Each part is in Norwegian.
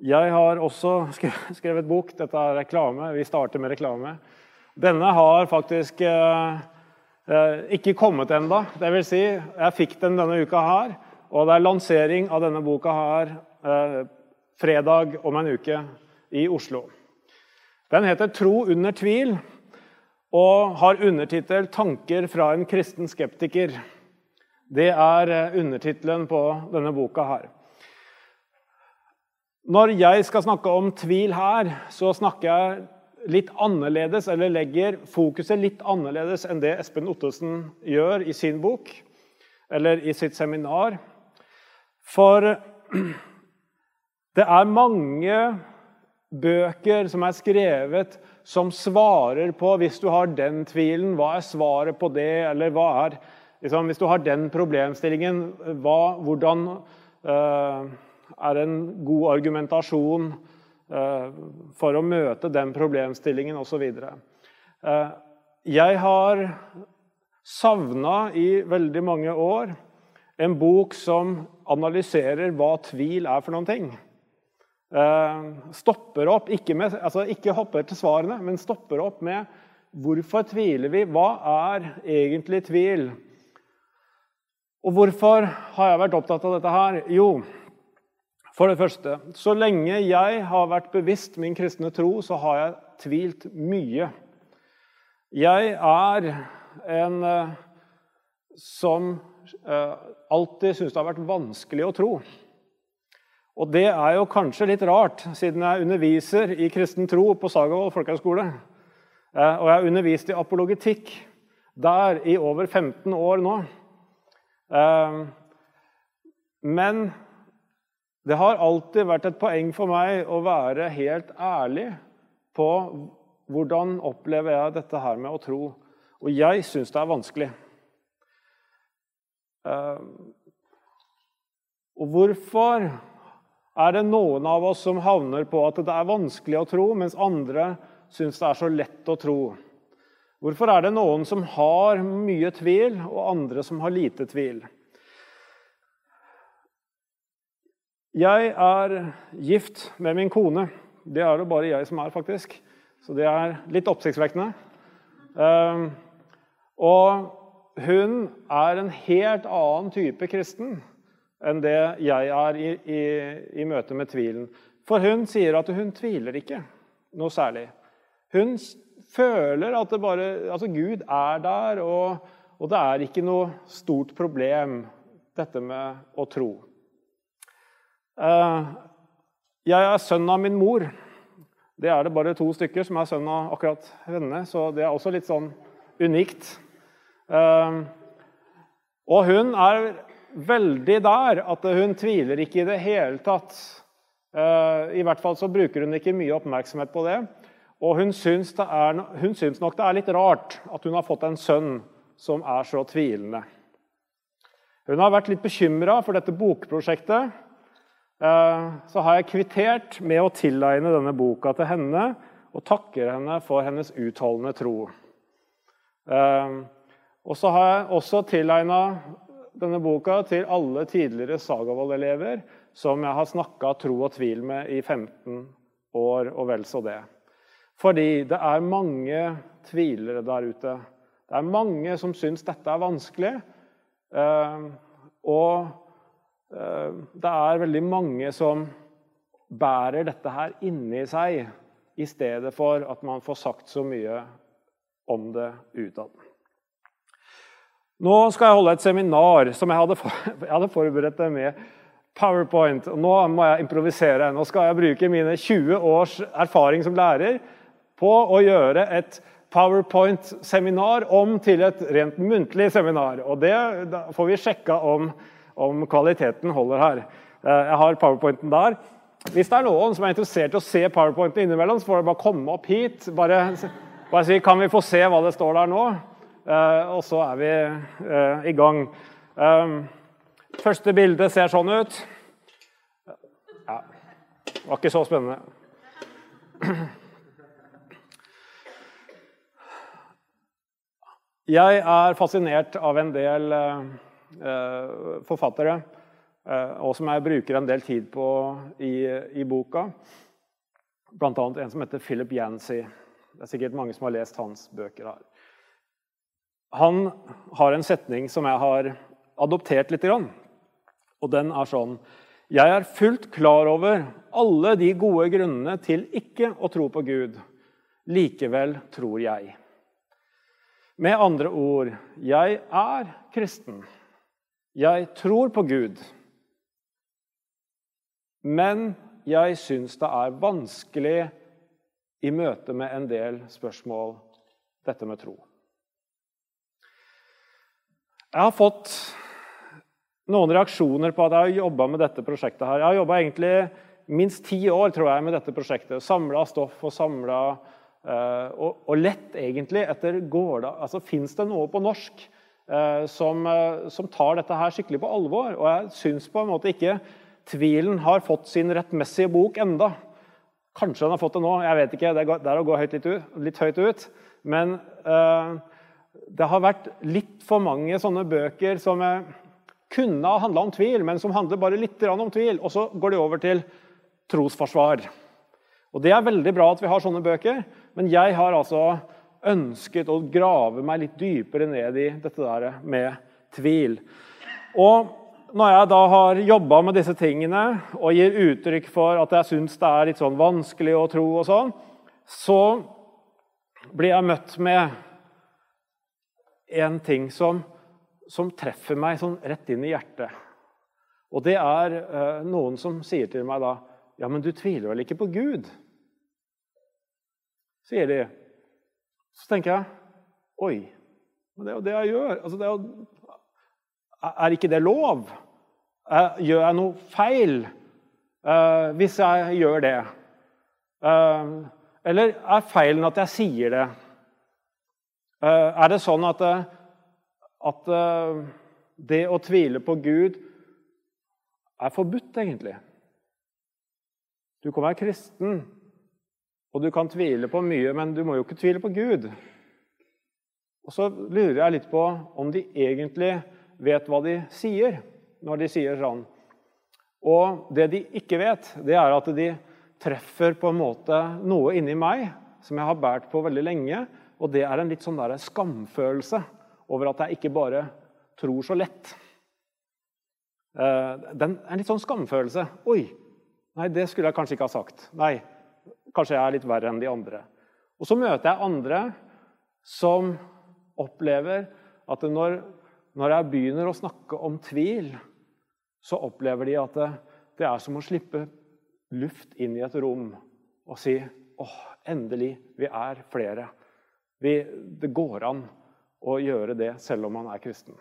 Jeg har også skrevet bok. Dette er reklame. Vi starter med reklame. Denne har faktisk eh, eh ikke kommet ennå. vil Si, jeg fikk den denne uka her. Og det er lansering av denne boka her eh, fredag om en uke i Oslo. Den heter 'Tro under tvil' og har undertittel 'Tanker fra en kristen skeptiker'. Det er eh, undertittelen på denne boka her. Når jeg skal snakke om tvil her, så snakker jeg litt annerledes, eller legger fokuset litt annerledes enn det Espen Ottesen gjør i sin bok eller i sitt seminar. For det er mange bøker som er skrevet som svarer på Hvis du har den tvilen, hva er svaret på det? Eller hva er liksom, Hvis du har den problemstillingen, hva, hvordan uh, er en god argumentasjon eh, for å møte den problemstillingen osv. Eh, jeg har savna i veldig mange år en bok som analyserer hva tvil er for noen ting. Eh, stopper opp, ikke, med, altså ikke hopper til svarene, men stopper opp med hvorfor tviler vi? Hva er egentlig tvil? Og hvorfor har jeg vært opptatt av dette her? Jo, for det første, så lenge jeg har vært bevisst min kristne tro, så har jeg tvilt mye. Jeg er en eh, som eh, alltid syns det har vært vanskelig å tro. Og det er jo kanskje litt rart, siden jeg underviser i kristen tro på Sagavold folkehøgskole. Eh, og jeg har undervist i apologetikk der i over 15 år nå. Men det har alltid vært et poeng for meg å være helt ærlig på hvordan opplever jeg dette her med å tro. Og jeg syns det er vanskelig. Eh, og hvorfor er det noen av oss som havner på at det er vanskelig å tro, mens andre syns det er så lett å tro? Hvorfor er det noen som har mye tvil, og andre som har lite tvil? Jeg er gift med min kone. Det er det bare jeg som er, faktisk. Så det er litt oppsiktsvekkende. Ehm, og hun er en helt annen type kristen enn det jeg er i, i, i møte med tvilen. For hun sier at hun tviler ikke noe særlig. Hun føler at bare, altså Gud er der, og, og det er ikke noe stort problem, dette med å tro. Eh, jeg er sønn av min mor. Det er det bare to stykker som er sønn av akkurat henne, så det er også litt sånn unikt. Eh, og hun er veldig der at hun tviler ikke i det hele tatt. Eh, I hvert fall så bruker hun ikke mye oppmerksomhet på det. Og hun syns, det er, hun syns nok det er litt rart at hun har fått en sønn som er så tvilende. Hun har vært litt bekymra for dette bokprosjektet. Eh, så har jeg kvittert med å tilegne denne boka til henne og takker henne for hennes utholdende tro. Eh, og så har jeg også tilegna denne boka til alle tidligere Sagavold-elever som jeg har snakka tro og tvil med i 15 år og vel så det. Fordi det er mange tvilere der ute. Det er mange som syns dette er vanskelig. Eh, og det er veldig mange som bærer dette her inni seg, i stedet for at man får sagt så mye om det utad. Nå skal jeg holde et seminar som jeg hadde, for, jeg hadde forberedt det med PowerPoint. Nå må jeg improvisere. Nå skal jeg bruke mine 20 års erfaring som lærer på å gjøre et PowerPoint-seminar om til et rent muntlig seminar. Og det får vi sjekka om om kvaliteten holder her. Eh, jeg har powerpointen der. Hvis det er noen som er interessert i å se powerpointen innimellom, så får dere bare komme opp hit. Bare, bare si 'Kan vi få se hva det står der nå?' Uh, og så er vi uh, i gang. Første bilde ser sånn ut. Ja, det var ikke så spennende. Jeg er fascinert av en del Eh, forfattere. og som jeg bruker en del tid på i, i boka. Bl.a. en som heter Philip Yancy. Det er sikkert mange som har lest hans bøker her. Han har en setning som jeg har adoptert litt. Og den er sånn Jeg er fullt klar over alle de gode grunnene til ikke å tro på Gud. Likevel tror jeg. Med andre ord jeg er kristen. Jeg tror på Gud. Men jeg syns det er vanskelig i møte med en del spørsmål, dette med tro. Jeg har fått noen reaksjoner på at jeg har jobba med dette prosjektet. her. Jeg har jobba egentlig minst ti år tror jeg, med dette prosjektet. Samla stoff og samla uh, og, og, lett egentlig etter Gårda altså, Fins det noe på norsk som, uh, som, tar dette her skikkelig på alvor? Og jeg syns på en måte ikke Tvilen har fått sin rettmessige bok enda. Kanskje den har fått det nå, jeg vet ikke. Det er å gå høyt litt, ut, litt høyt ut. Men det har vært litt for mange sånne bøker som kunne ha handla om tvil, men som handler bare litt om tvil. Og så går de over til trosforsvar. Og Det er veldig bra at vi har sånne bøker, men jeg har altså ønsket å grave meg litt dypere ned i dette der med tvil. Og når jeg da har jobba med disse tingene og gir uttrykk for at jeg syns det er litt sånn vanskelig å tro, og sånn, så blir jeg møtt med en ting som som treffer meg sånn rett inn i hjertet. Og det er eh, noen som sier til meg da Ja, men du tviler vel ikke på Gud? Sier de. Så tenker jeg Oi, men det er jo det jeg gjør. Altså, det er, jo, er ikke det lov? Gjør jeg noe feil uh, hvis jeg gjør det? Uh, eller er feilen at jeg sier det? Uh, er det sånn at at eh, det å tvile på Gud er forbudt, egentlig. Du kan være kristen, og du kan tvile på mye, men du må jo ikke tvile på Gud. Og så lurer jeg litt på om de egentlig vet hva de sier når de sier sånn. Og det de ikke vet, det er at de treffer på en måte noe inni meg som jeg har båret på veldig lenge, og det er en litt sånn der skamfølelse over at jeg ikke bare tror så lett. Eh, den er en litt sånn skamfølelse. Oi, nei, det skulle jeg kanskje ikke ha sagt. Nei, kanskje jeg er litt verre enn de andre. Og så møter jeg andre som opplever at når, når jeg begynner å snakke om tvil, så opplever de at det, det er som å slippe luft inn i et rom og si åh, endelig, vi er flere. Vi, det går an å gjøre det selv om man er kristen.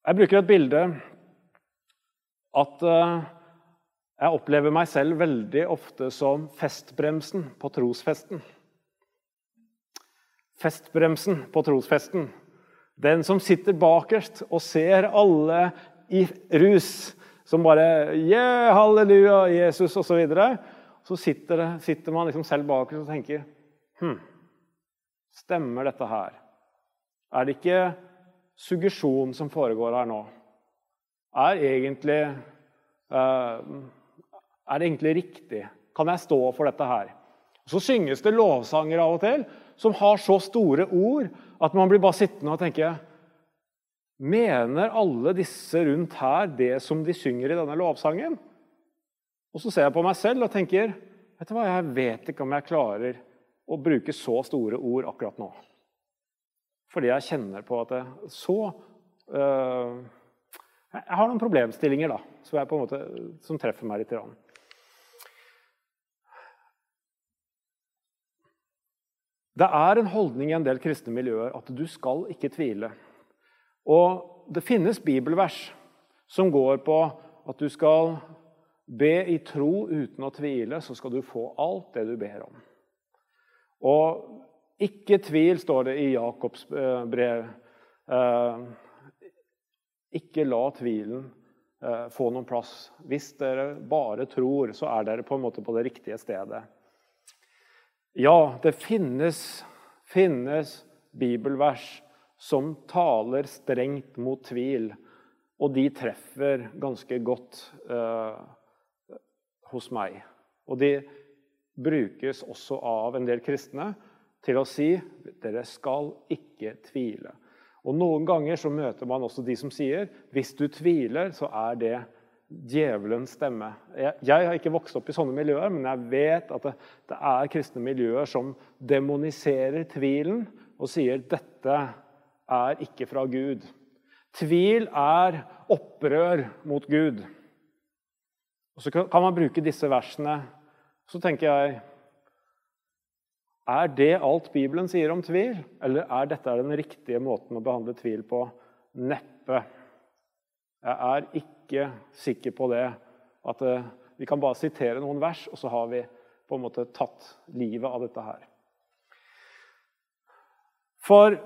Jeg bruker et bilde at eh, jeg opplever meg selv veldig ofte som festbremsen på trosfesten. Festbremsen på trosfesten. Den som sitter bakerst og ser alle i rus, som bare Yeah, halleluja, Jesus, osv. Så, videre. så sitter, sitter man liksom selv bakerst og tenker hm, Stemmer dette her? Er det ikke suggesjon som foregår her nå? Er, egentlig, uh, er det egentlig riktig? Kan jeg stå for dette her? Så synges det lovsanger av og til som har så store ord at man blir bare sittende og tenke Mener alle disse rundt her det som de synger i denne lovsangen? Og så ser jeg på meg selv og tenker vet du hva, jeg vet ikke om jeg klarer å bruke så store ord akkurat nå. Fordi jeg kjenner på at det så øh, Jeg har noen problemstillinger da, som, måte, som treffer meg litt. Det er en holdning i en del kristne miljøer at du skal ikke tvile. Og det finnes bibelvers som går på at du skal be i tro uten å tvile, så skal du få alt det du ber om. Og ikke tvil, står det i Jakobs eh, brev. Eh, ikke la tvilen eh, få noen plass. Hvis dere bare tror, så er dere på en måte på det riktige stedet. Ja, det finnes, finnes bibelvers som taler strengt mot tvil, og de treffer ganske godt eh, hos meg. Og de brukes også av en del kristne til å si dere skal ikke tvile. Og Noen ganger så møter man også de som sier hvis du tviler, så er det djevelens stemme. Jeg, jeg, har ikke vokst opp i sånne miljøer, men jeg vet at det, det er kristne miljøer som demoniserer tvilen og sier dette er ikke fra Gud. Tvil er opprør mot Gud. Og Så kan man bruke disse versene. Så tenker jeg Er det alt Bibelen sier om tvil, eller er dette den riktige måten å behandle tvil på? Neppe. Jeg er ikke sikker på det. At eh, vi kan bare sitere noen vers, og så har vi på en måte tatt livet av dette her. For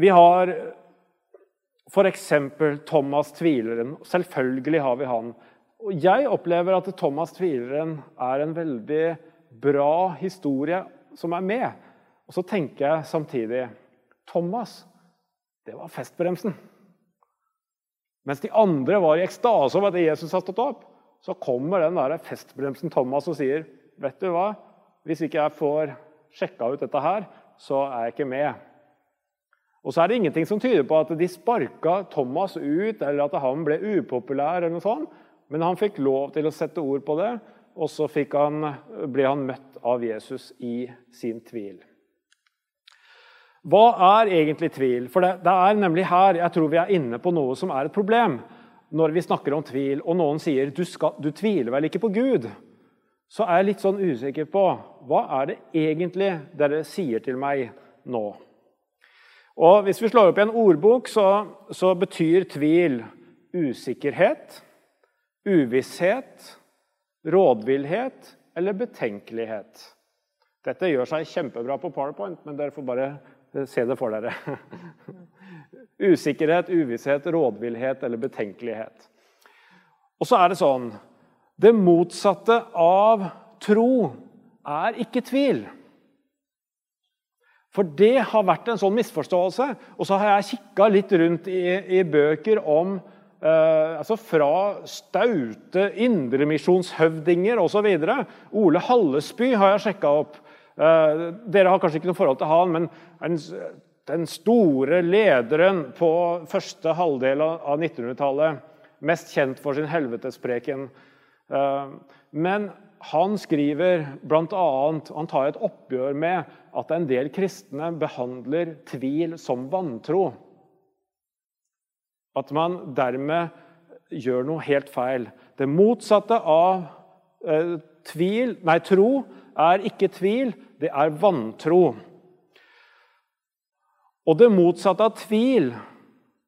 vi har f.eks. Thomas tvileren. Selvfølgelig har vi han. Og jeg opplever at Thomas tvileren er en veldig bra historie som er med. Og så tenker jeg samtidig Thomas, det var festbremsen. Mens de andre var i ekstase over at Jesus har stått opp, så kommer den der festbremsen Thomas og sier, 'Vet du hva? Hvis ikke jeg får sjekka ut dette her, så er jeg ikke med.' Og så er det ingenting som tyder på at de sparka Thomas ut, eller at han ble upopulær, eller noe sånt. men han fikk lov til å sette ord på det, og så han, ble han møtt av Jesus i sin tvil. Hva er egentlig tvil? For det, det, er nemlig her jeg tror vi er inne på noe som er et problem. Når vi snakker om tvil, og noen sier du, skal, du tviler vel ikke på Gud, så er jeg litt sånn usikker på hva er det egentlig dere sier til meg nå. Og Hvis vi slår opp i en ordbok, så, så betyr tvil usikkerhet, uvisshet, rådvillhet eller betenkelighet. Dette gjør seg kjempebra på PowerPoint, men dere får bare Se det for dere. Usikkerhet, uvisshet, rådvillhet eller betenkelighet. Og så er det sånn Det motsatte av tro er ikke tvil. For det har vært en sånn misforståelse. Og så har jeg kikka litt rundt i, i bøker om eh, altså Fra staute indremisjonshøvdinger osv. Ole Hallesby har jeg sjekka opp. Eh, dere har kanskje ikke noe forhold til han, men den store lederen på første halvdel av 1900-tallet, mest kjent for sin helvetespreken. Eh, men han skriver bl.a. Han tar et oppgjør med at en del kristne behandler tvil som vantro. At man dermed gjør noe helt feil. Det motsatte av eh, tvil, nei, tro er ikke tvil, det er vantro. Og det motsatte av tvil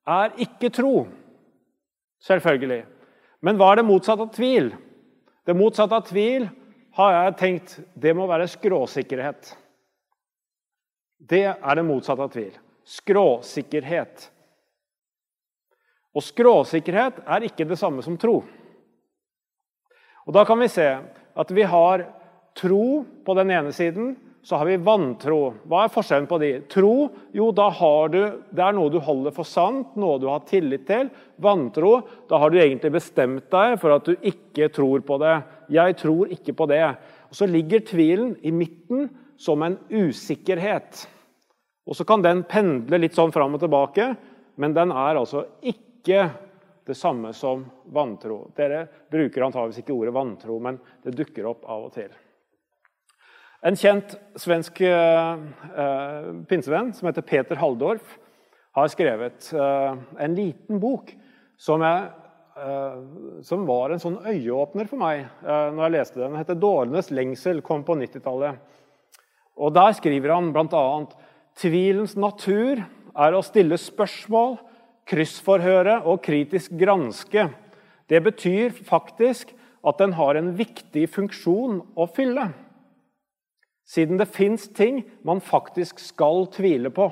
er ikke tro. Selvfølgelig. Men hva er det motsatte av tvil? Det motsatte av tvil har jeg tenkt det må være skråsikkerhet. Det er det motsatte av tvil. Skråsikkerhet. Og skråsikkerhet er ikke det samme som tro. Og Da kan vi se at vi har tro på den ene siden, så har vi vantro. Hva er forskjellen på de? Tro jo, da har du, det er noe du holder for sant, noe du har tillit til. Vantro da har du egentlig bestemt deg for at du ikke tror på det. Jeg tror ikke på det. Og Så ligger tvilen i midten som en usikkerhet. Og Så kan den pendle litt sånn fram og tilbake, men den er altså ikke det samme som vantro. Dere bruker antageligvis ikke ordet vantro, men det dukker opp av og til. En kjent svensk uh, pinsevenn som heter Peter Halldorf, har skrevet uh, en liten bok som, jeg, uh, som, var en sånn øyeåpner for meg når jeg leste den. Den heter 'Dårenes lengsel', kom på 90-tallet. Og Der skriver han bl.a.: Tvilens natur er å stille spørsmål, kryssforhøre og kritisk granske. Det betyr faktisk at den har en viktig funksjon å fylle siden det fins ting man faktisk skal tvile på.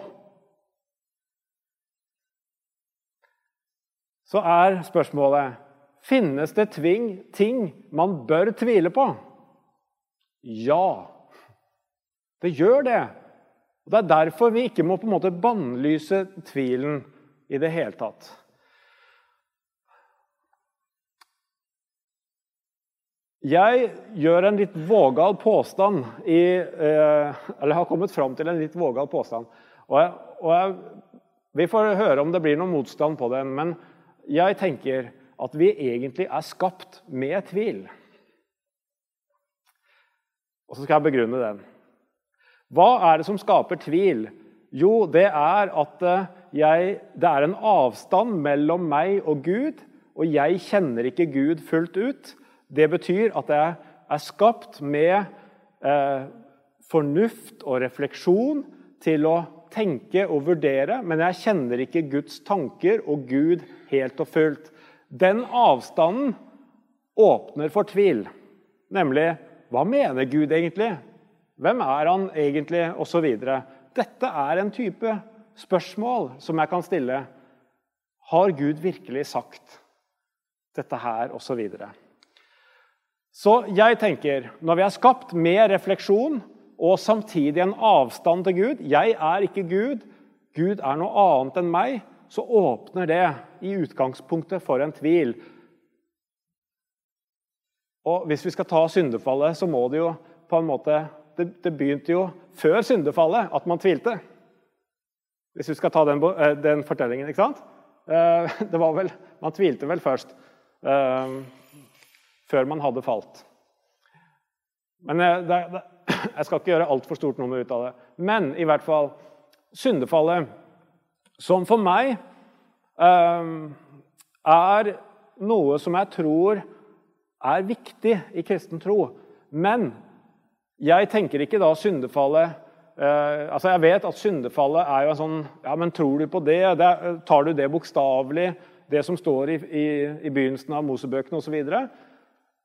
Så er spørsmålet finnes det tving, ting man bør tvile på. Ja, det gjør det. Og Det er derfor vi ikke må på en måte bannlyse tvilen i det hele tatt. Jeg gjør en litt vågal påstand i, eh, Eller har kommet fram til en litt vågal påstand. Og, jeg, og jeg, Vi får høre om det blir noen motstand på den, men jeg tenker at vi egentlig er skapt med tvil. Og så skal jeg begrunne den. Hva er det som skaper tvil? Jo, det er at eh, jeg, det er en avstand mellom meg og Gud, og jeg kjenner ikke Gud fullt ut. Det betyr at jeg er skapt med eh, fornuft og refleksjon til å tenke og vurdere, men jeg kjenner ikke Guds tanker og Gud helt og fullt. Den avstanden åpner for tvil, nemlig hva mener Gud egentlig? Hvem er han egentlig? Og så videre. Dette er en type spørsmål som jeg kan stille. Har Gud virkelig sagt dette her, og Så, jeg tenker, når vi er skapt med refleksjon og samtidig en avstand til Gud Jeg er ikke Gud, Gud er noe annet enn meg. Så åpner det i utgangspunktet for en tvil. Og hvis vi skal ta syndefallet, så må det jo på en måte Det, det begynte jo før syndefallet at man tvilte. Hvis vi skal ta den, eh, den fortellingen, ikke sant? Eh, det var vel, Man tvilte vel først. Eh, før man hadde falt. Men det, det, Jeg skal ikke gjøre altfor stort nummer ut av det. Men i hvert fall syndefallet, som for meg er noe som jeg tror er viktig i kristen tro. Men jeg tenker ikke da syndefallet eh, altså Jeg vet at syndefallet er jo en sånn Ja, men tror du på det? det tar du det bokstavelig? Det som står i, i, i begynnelsen av Mosebøkene osv.?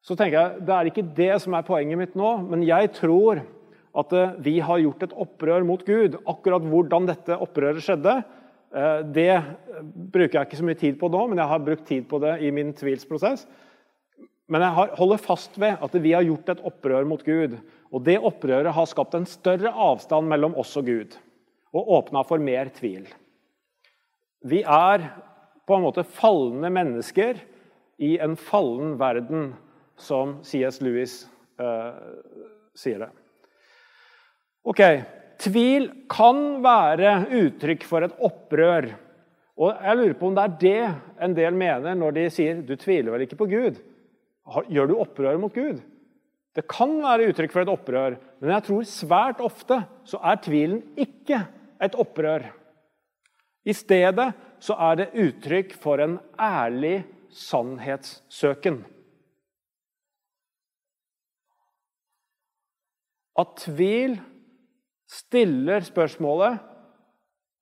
Så, tenker jeg det er ikke det som er poenget mitt nå. Men jeg tror at eh, vi har gjort et opprør mot Gud. Akkurat hvordan dette opprøret skjedde, eh, det bruker jeg ikke så mye tid på nå, men jeg har brukt tid på det i min tvilsprosess. Men jeg holder fast ved at vi har gjort et opprør mot Gud. Og det opprøret har skapt en større avstand mellom oss og Gud og åpna for mer tvil. Vi er på en måte falne mennesker i en fallen verden, som C.S. Lewis eh, sier det. Ok, Tvil kan være uttrykk for et opprør. Og jeg lurer på om det er det en del mener når de sier 'du tviler vel ikke på Gud'? Gjør du opprør mot Gud? Det kan være uttrykk for et opprør, men jeg tror svært ofte så er tvilen ikke et opprør. I stedet så er det uttrykk for en ærlig sannhetssøken. At tvil stiller spørsmålet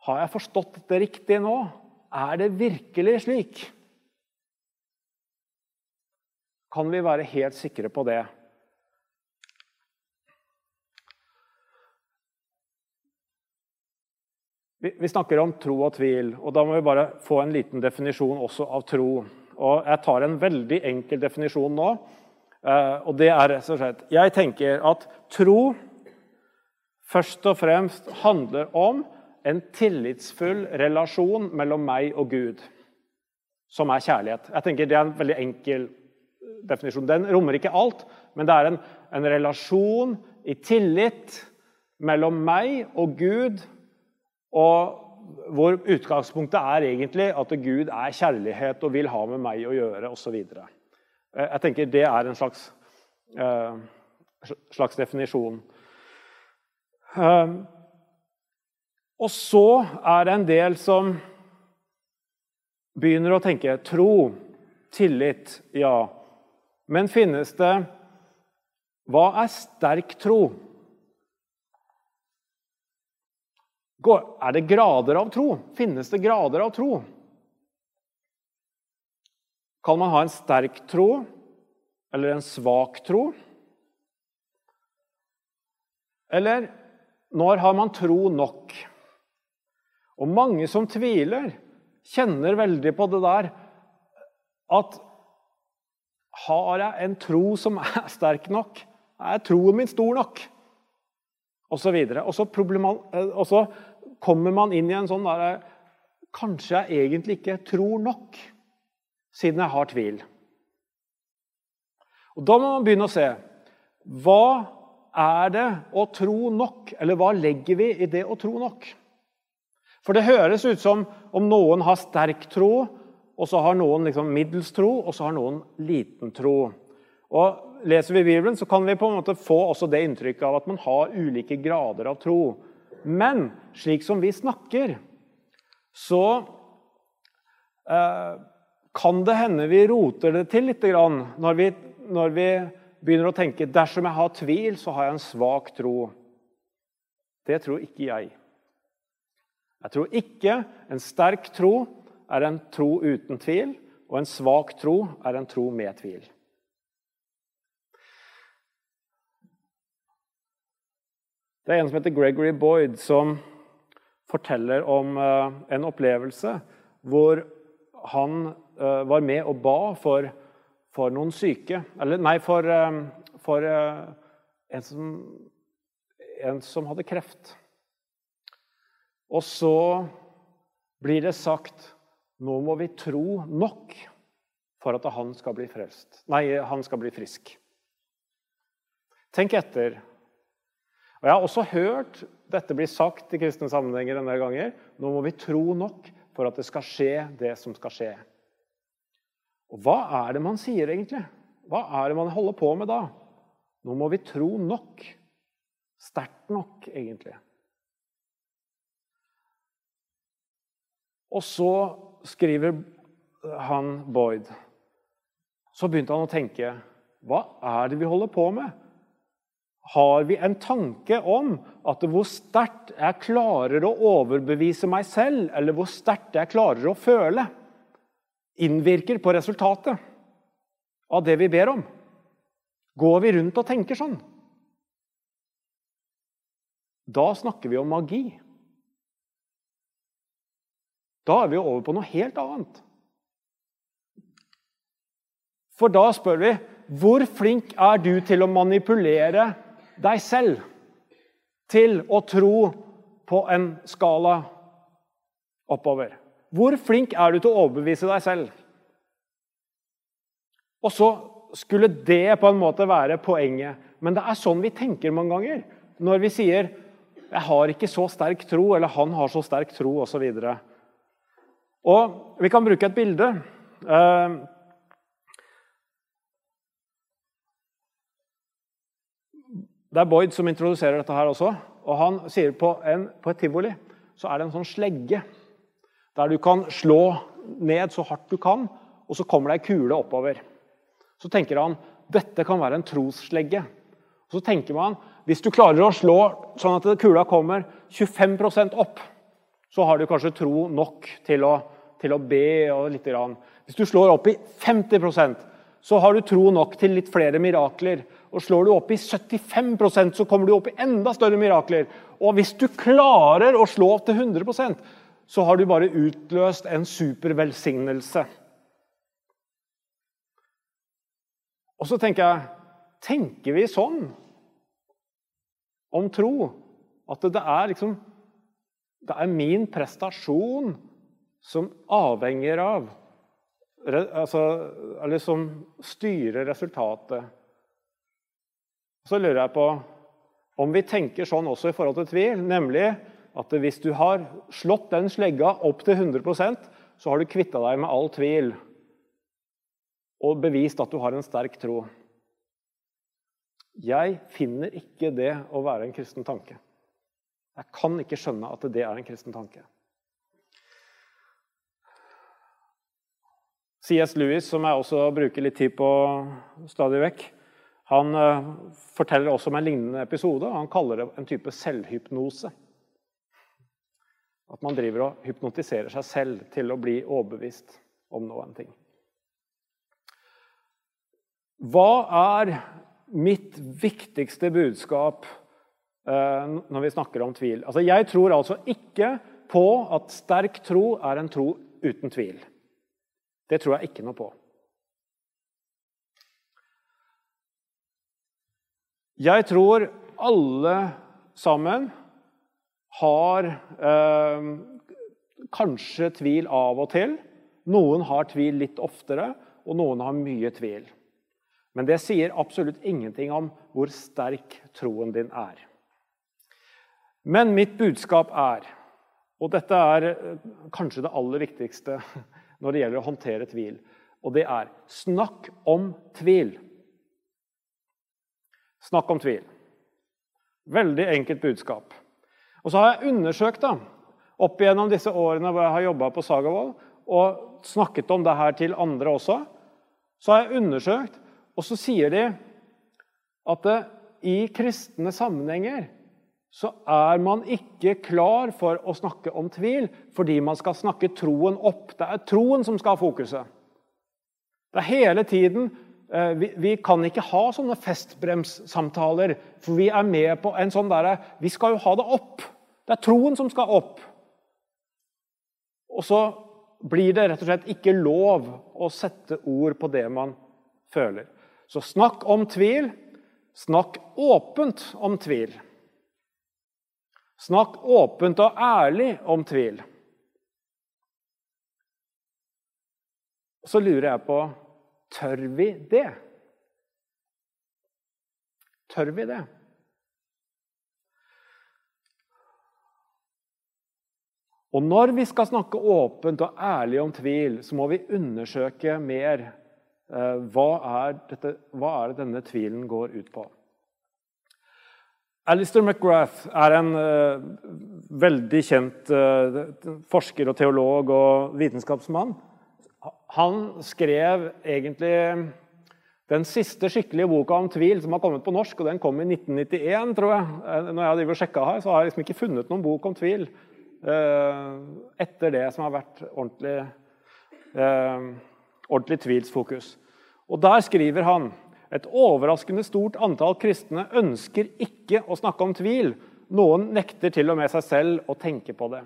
har jeg forstått det riktig nå. Er det virkelig slik? Kan vi være helt sikre på det? Vi snakker om tro og tvil, og da må vi bare få en liten definisjon også av tro. Og Jeg tar en veldig enkel definisjon nå. Eh, og det er rett og slett Jeg tenker at tro først og fremst handler om en tillitsfull relasjon mellom meg og Gud, som er kjærlighet. Jeg tenker Det er en veldig enkel definisjon. Den rommer ikke alt, men det er en, en relasjon i tillit mellom meg og Gud, og hvor utgangspunktet er egentlig at Gud er kjærlighet og vil ha med meg å gjøre osv. Eh, jeg tenker det er en slags, uh, slags definisjon. Uh, og så er det en del som begynner å tenke tro, tillit, ja. Men finnes det Hva er sterk tro? Er det grader av tro? Finnes det grader av tro? Kan man ha en sterk tro eller en svak tro? Eller når har man tro nok? Og mange som tviler, kjenner veldig på det der at har jeg en tro som er sterk nok? Er troen min stor nok? Og så, videre. og, så og så kommer man inn i en sånn derre Kanskje jeg egentlig ikke tror nok, siden jeg har tvil. Og Da må man begynne å se hva er det å tro nok? Eller hva legger vi i det å tro nok? For det høres ut som om noen har sterk tro, og så har noen liksom middels tro, og så har noen liten tro. Og Leser vi Bibelen, så kan vi på en måte få også det inntrykket av at man har ulike grader av tro. Men slik som vi snakker, så eh, kan det hende vi roter det til litt når vi, når vi begynner å tenke dersom jeg har tvil, så har jeg en svak tro. Det tror ikke jeg. Jeg tror ikke en sterk tro er en tro uten tvil, og en svak tro er en tro med tvil. Det er en som heter Gregory Boyd, som forteller om eh, en opplevelse hvor han eh, var med og ba for for noen syke Eller nei, for, eh, for eh, en, som, en som hadde kreft. Og så blir det sagt nå må vi tro nok for at han skal bli frelst. Nei, han skal bli frisk. Tenk etter. Og Jeg har også hørt dette bli sagt i kristne sammenhenger en del ganger. Nå må vi tro nok for at det skal skje det som skal skje. Og hva er det man sier, egentlig? Hva er det man holder på med da? Nå må vi tro nok. Sterkt nok, egentlig. Og så skriver han Boyd Så begynte han å tenke Hva er det vi holder på med? Har vi en tanke om at hvor sterkt jeg klarer å overbevise meg selv, eller hvor sterkt jeg klarer å føle? innvirker på resultatet av det vi ber om? Går vi rundt og tenker sånn? Da snakker vi om magi. Da er vi over på noe helt annet. For da spør vi hvor flink er du til å manipulere deg selv til å tro på en skala oppover? Hvor flink er du til å overbevise deg selv? Og så skulle det på en måte være poenget. Men det er sånn vi tenker mange ganger når vi sier 'Jeg har ikke så sterk tro', eller 'Han har så sterk tro', osv. Og, og vi kan bruke et bilde. Det er Boyd som introduserer dette her også. Og han sier på, en, på et tivoli så er det en sånn slegge der du kan slå ned så hardt du kan, og så kommer det ei kule oppover. Så tenker han dette kan være en trosslegge. Og så tenker man hvis du klarer å slå sånn at kula kommer 25% opp, så har du kanskje tro nok til å, til å be. og litt grann. Hvis du slår opp i 50 så har du tro nok til litt flere mirakler. Og Slår du opp i 75% så kommer du opp i enda større mirakler. Og hvis du klarer å slå opp til 100% så har du bare utløst en supervelsignelse. Og så tenker jeg Tenker vi sånn om tro? At det er liksom Det er min prestasjon som avhenger av altså, Eller som styrer resultatet. Så lurer jeg på om vi tenker sånn også i forhold til tvil, nemlig at hvis du har slått den slegga opp til 100% så har du kvitta deg med all tvil og bevist at du har en sterk tro. Jeg finner ikke det å være en kristen tanke. Jeg kan ikke skjønne at det er en kristen tanke. C.S. Lewis, som jeg også bruker litt tid på stadig vekk, han uh, forteller også om en lignende episode. Han kaller det en type selvhypnose. At man driver og hypnotiserer seg selv til å bli overbevist om noen ting. Hva er mitt viktigste budskap eh, når vi snakker om tvil? Altså, jeg tror altså ikke på at sterk tro er en tro uten tvil. Det tror jeg ikke noe på. Jeg tror alle sammen har eh, kanskje tvil av og til. Noen har tvil litt oftere, og noen har mye tvil. Men det sier absolutt ingenting om hvor sterk troen din er. Men mitt budskap er, og dette er eh, kanskje det aller viktigste når det gjelder å håndtere tvil, og det er snakk om tvil. Snakk om tvil. Veldig enkelt budskap. Og så har jeg undersøkt da, opp igjennom disse årene hvor jeg har jobba på Sagavold, og snakket om det her til andre også. Så har jeg undersøkt, og så sier de at i kristne sammenhenger så er man ikke klar for å snakke om tvil fordi man skal snakke troen opp. Det er troen som skal ha fokuset. Det er hele tiden eh, vi, vi, kan ikke ha sånne festbremssamtaler, for vi er med på en sånn derre Vi skal jo ha det opp. Det er troen som skal opp. Og så blir det rett og slett ikke lov å sette ord på det man føler. Så snakk om tvil. Snakk åpent om tvil. Snakk åpent og ærlig om tvil. Så lurer jeg på tør vi det? Tør vi det? Og når vi skal snakke åpent og ærlig om tvil, så må vi undersøke mer eh, hva, er dette, hva er det denne tvilen går ut på. Alistair McGrath er en uh, veldig kjent uh, forsker og teolog og vitenskapsmann. Han skrev egentlig den siste skikkelige boka om tvil som har kommet på norsk, og den kom i 1991, tror jeg. Når jeg har sjekka her, så har jeg liksom ikke funnet noen bok om tvil uh, etter det som har vært ordentlig, eh, ordentlig tvilsfokus. Og Der skriver han et overraskende stort antall kristne ønsker ikke å snakke om tvil. Noen nekter til og med seg selv å tenke på det.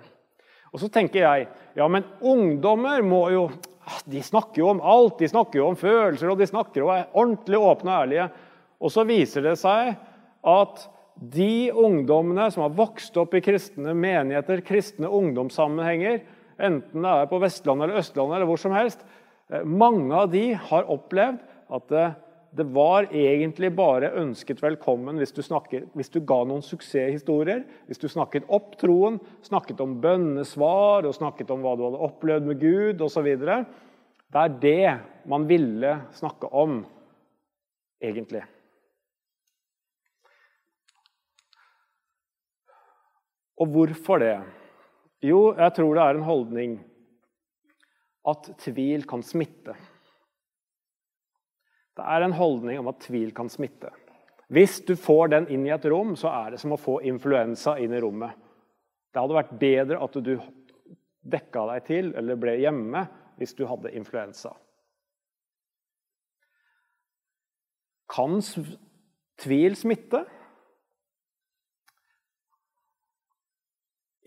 Og så tenker jeg ja, men ungdommer må jo De snakker jo om alt. De snakker jo om følelser, og de snakker og er ordentlig åpne og ærlige. Og så viser det seg at de ungdommene som har vokst opp i kristne menigheter, kristne ungdomssammenhenger, enten det er på Vestlandet eller Østlandet eller hvor som helst, eh, mange av de har opplevd at det, var egentlig bare ønsket velkommen hvis du, snakket, hvis du, ga noen suksesshistorier, hvis du snakket opp troen, snakket om bønnesvar og snakket om hva du hadde opplevd med Gud osv. Det er det man ville snakke om, egentlig. Og hvorfor det? Jo, jeg tror det er en holdning at tvil kan smitte. Det er en holdning om at tvil kan smitte. Hvis du får den inn i et rom, så er det som å få influensa inn i rommet. Det hadde vært bedre at du dekka deg til eller ble hjemme hvis du hadde influensa. Kan tvil smitte?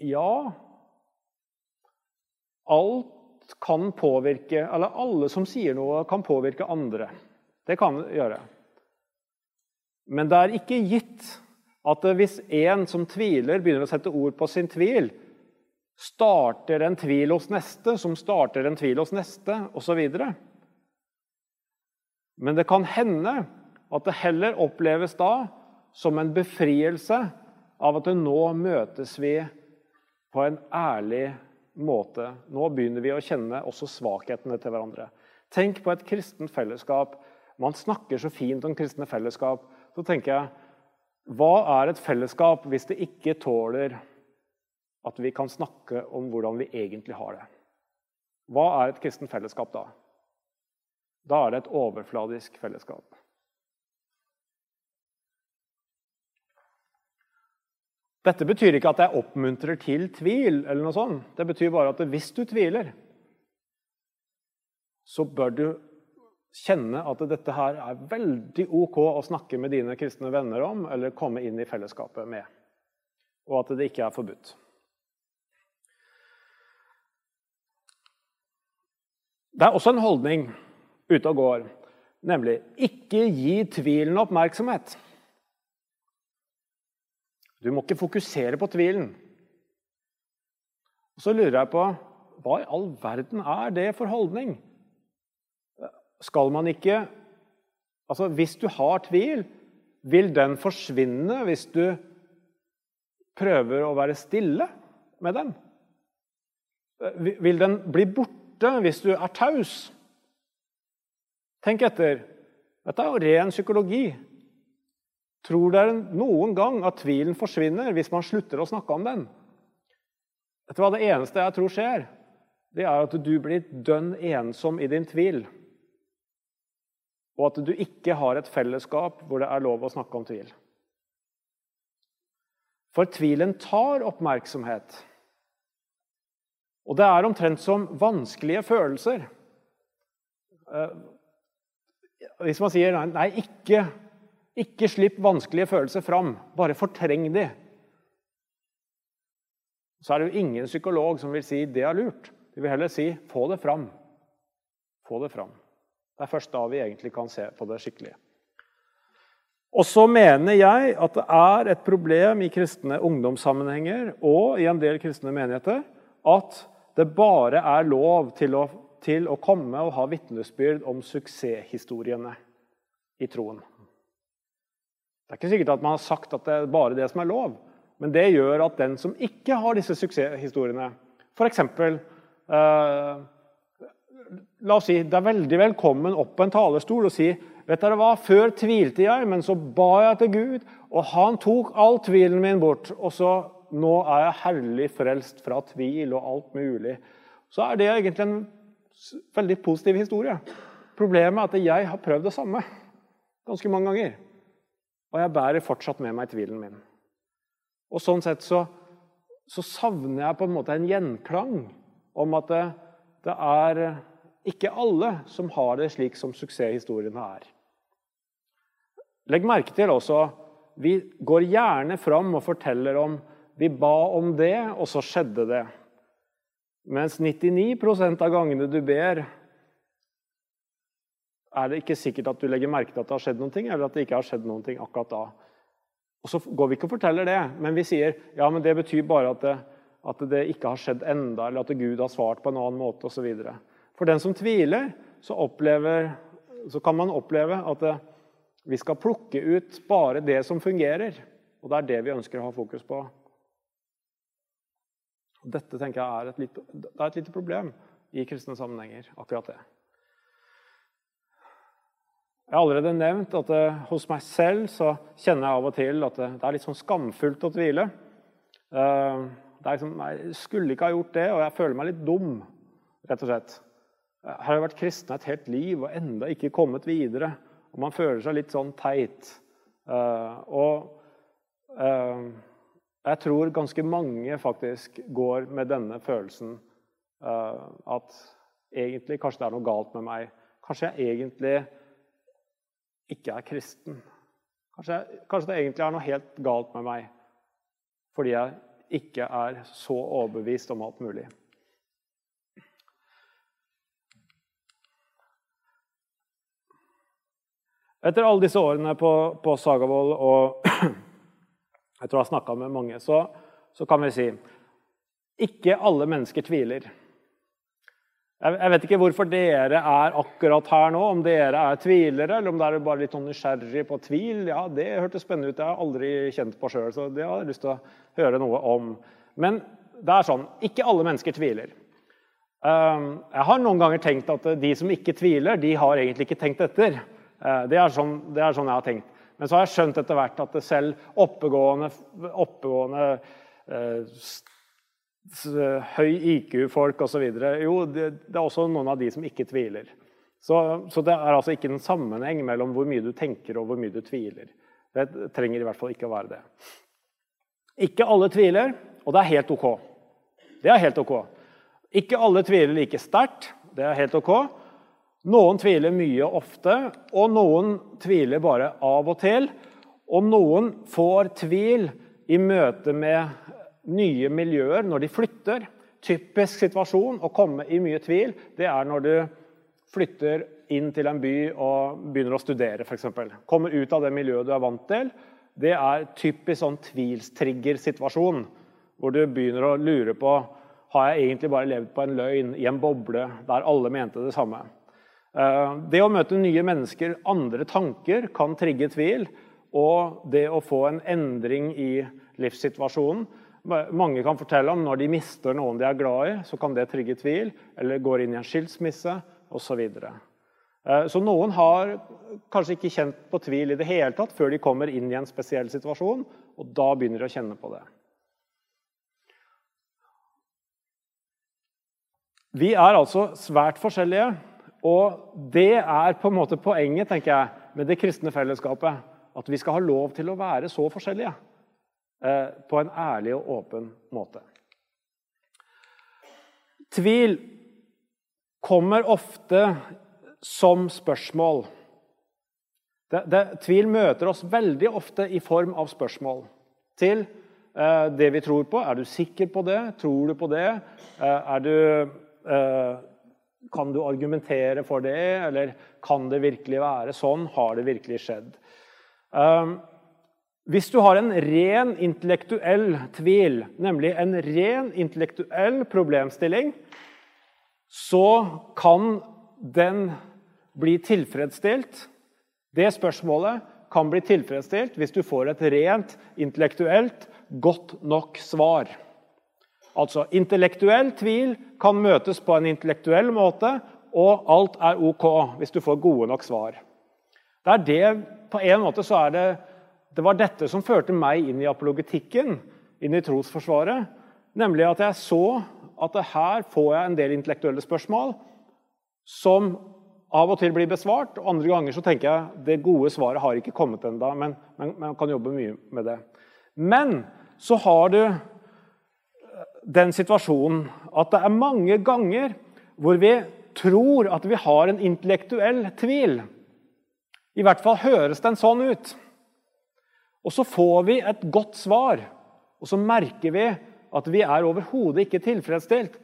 Ja, alt kan påvirke Eller alle som sier noe, kan påvirke andre. Det kan det gjøre. Men det er ikke gitt at hvis en som tviler, begynner å sette ord på sin tvil, starter en tvil hos neste, som starter en tvil hos neste, osv. Men det kan hende at det heller oppleves da som en befrielse av at nå møtes vi på en ærlig måte. Nå begynner vi å kjenne også svakhetene til hverandre. Tenk på et kristent fellesskap. Man snakker så fint om kristne fellesskap. Så tenker jeg hva er et fellesskap hvis det ikke tåler at vi kan snakke om hvordan vi egentlig har det? Hva er et kristent fellesskap da? Da er det et overfladisk fellesskap. Dette betyr ikke at jeg oppmuntrer til tvil, eller noe sånt. Det betyr bare at hvis du tviler, så bør du kjenne at dette her er veldig ok å snakke med dine kristne venner om, eller komme inn i fellesskapet med, og at det ikke er forbudt. Det er også en holdning ute og går, nemlig ikke gi tvilen oppmerksomhet. Du må ikke fokusere på tvilen. Så lurer jeg på hva i all verden er det for holdning? Skal man ikke Altså, hvis du har tvil, vil den forsvinne hvis du prøver å være stille med den? Vil den bli borte hvis du er taus? Tenk etter. Dette er jo ren psykologi. Tror dere noen gang at tvilen forsvinner hvis man slutter å snakke om den? Vet du hva Det eneste jeg tror skjer, det er at du blir dønn ensom i din tvil. Og at du ikke har et fellesskap hvor det er lov å snakke om tvil. For tvilen tar oppmerksomhet. Og det er omtrent som vanskelige følelser. Eh, hvis man sier nei, nei ikke, ikke slipp vanskelige følelser fram, bare fortreng de, så er det jo ingen psykolog som vil si det er lurt. De vil heller si få det fram. Få det fram. Det er først da vi egentlig kan se på det skikkelig. Og så mener jeg at det er et problem i kristne ungdomssammenhenger og i en del kristne menigheter at det bare er lov til å, til å komme og ha vitnesbyrd om suksesshistoriene i troen. Det er ikke sikkert at man har sagt at det er bare det som er lov, men det gjør at den som ikke har disse suksesshistoriene, f.eks. Eh, la oss si det er veldig velkommen opp på en talerstol og si vet dere hva, Før tvilte jeg, men så ba jeg til Gud, og han tok all tvilen min bort. Og så nå er jeg herlig frelst fra tvil og alt mulig. Så er det egentlig en veldig positiv historie. Problemet er at jeg har prøvd det samme ganske mange ganger. Og jeg bærer fortsatt med meg tvilen min. Og sånn sett så, så savner jeg på en måte en gjenklang om at det, det er ikke alle som har det slik som suksesshistoriene er. Legg merke til også vi går gjerne fram og forteller om vi ba om det, og så skjedde det. Mens 99% av gangene du ber, er det ikke sikkert at du legger merke til at det har skjedd noe, eller at det ikke har skjedd noe akkurat da. Og Så går vi ikke og forteller det, men vi sier ja, men det betyr bare at det, at det ikke har skjedd enda, eller at Gud har svart på en annen måte osv. For den som tviler, så, opplever, så kan man oppleve at det, vi skal plukke ut bare det som fungerer. Og det er det vi ønsker å ha fokus på. Dette tenker jeg er et lite, er et lite problem i kristne sammenhenger. akkurat det. Jeg har allerede nevnt at det, eh, hos meg selv så kjenner jeg av og til at det, det er litt sånn skamfullt å tvile. Uh, liksom, Jeg skulle ikke ha gjort det, og jeg føler meg litt dum, rett og slett. Her har jeg vært kristen et helt liv og enda ikke kommet videre. Og man føler seg litt sånn teit. Uh, og uh, jeg tror ganske mange faktisk går med denne følelsen at egentlig kanskje det er noe galt med meg. Kanskje jeg egentlig ikke er kristen. Kanskje, kanskje, det egentlig er noe helt galt med meg fordi jeg ikke er så overbevist om alt mulig. Etter alle disse årene på, på Sagavold, og jeg tror jeg har snakka med mange, så, så kan vi si ikke alle mennesker tviler. Jeg vet ikke hvorfor dere er akkurat her nå, om dere er tvilere, eller om dere er bare litt sånn nysgjerrig på tvil. Ja, Det hørtes spennende ut. Det har jeg aldri kjent på sjøl, så det har jeg lyst til å høre noe om. Men det er sånn ikke alle mennesker tviler. Ehm, jeg har noen ganger tenkt at de som ikke tviler, de har egentlig ikke tenkt etter. Eh, det er sånn, det er sånn jeg har tenkt. Men så har jeg skjønt etter hvert at selv oppegående, oppegående eh, høy IQ-folk osv. Jo, det, det, er også noen av de som ikke tviler. Så, så, det er altså ikke en sammenheng mellom hvor mye du tenker og hvor mye du tviler. Det trenger i hvert fall ikke å være det. Ikke alle tviler, og det er helt ok. Det er helt ok. Ikke alle tviler like sterkt. Det er helt ok. Noen tviler mye ofte, og noen tviler bare av og til. Og noen får tvil i møte med nye miljøer når de flytter. Typisk situasjon å komme i mye tvil, det er når du flytter inn til en by og begynner å studere, f.eks. Kommer ut av det miljøet du er vant til, det er typisk sånn tvilstrigger-situasjon. Hvor du begynner å lure på har jeg egentlig bare levd på en løgn i en boble der alle mente det samme. Eh, det å møte nye mennesker, andre tanker, kan trigge tvil. Og det å få en endring i livssituasjonen Mange kan fortelle om når de mister noen de er glad i, så kan det trigge tvil. Eller går inn i en skilsmisse osv. Så. Eh, så noen har kanskje ikke kjent på tvil i det hele tatt før de kommer inn i en spesiell situasjon, og da begynner de å kjenne på det. Vi er altså svært forskjellige, og det er på en måte poenget tenker jeg, med det kristne fellesskapet. At vi skal ha lov til å være så forskjellige eh, på en ærlig og åpen måte. Tvil kommer ofte som spørsmål. Det, det, tvil møter oss veldig ofte i form av spørsmål til eh, det vi tror på. Er du sikker på det? Tror du på det? Eh, du, eh, kan du argumentere for det? Eller kan det virkelig være sånn? Har det virkelig skjedd? Eh, hvis du har en ren intellektuell tvil, nemlig en ren intellektuell problemstilling, så kan den bli tilfredsstilt? Det spørsmålet kan bli tilfredsstilt hvis du får et rent, intellektuelt, godt nok svar. Altså, Intellektuell tvil kan møtes på en intellektuell måte, og alt er OK hvis du får gode nok svar. Det er det, På en måte så er det det var dette som førte meg inn i apologetikken, inn i trosforsvaret. Nemlig at jeg så at her får jeg en del intellektuelle spørsmål som av og til blir besvart. og Andre ganger så tenker jeg det gode svaret har ikke kommet ennå, men man kan jobbe mye med det. Men så har du den situasjonen at det er mange ganger hvor vi tror at vi har en intellektuell tvil. I hvert fall høres den sånn ut. Og så får vi et godt svar, og så merker vi at vi er overhodet ikke tilfredsstilt.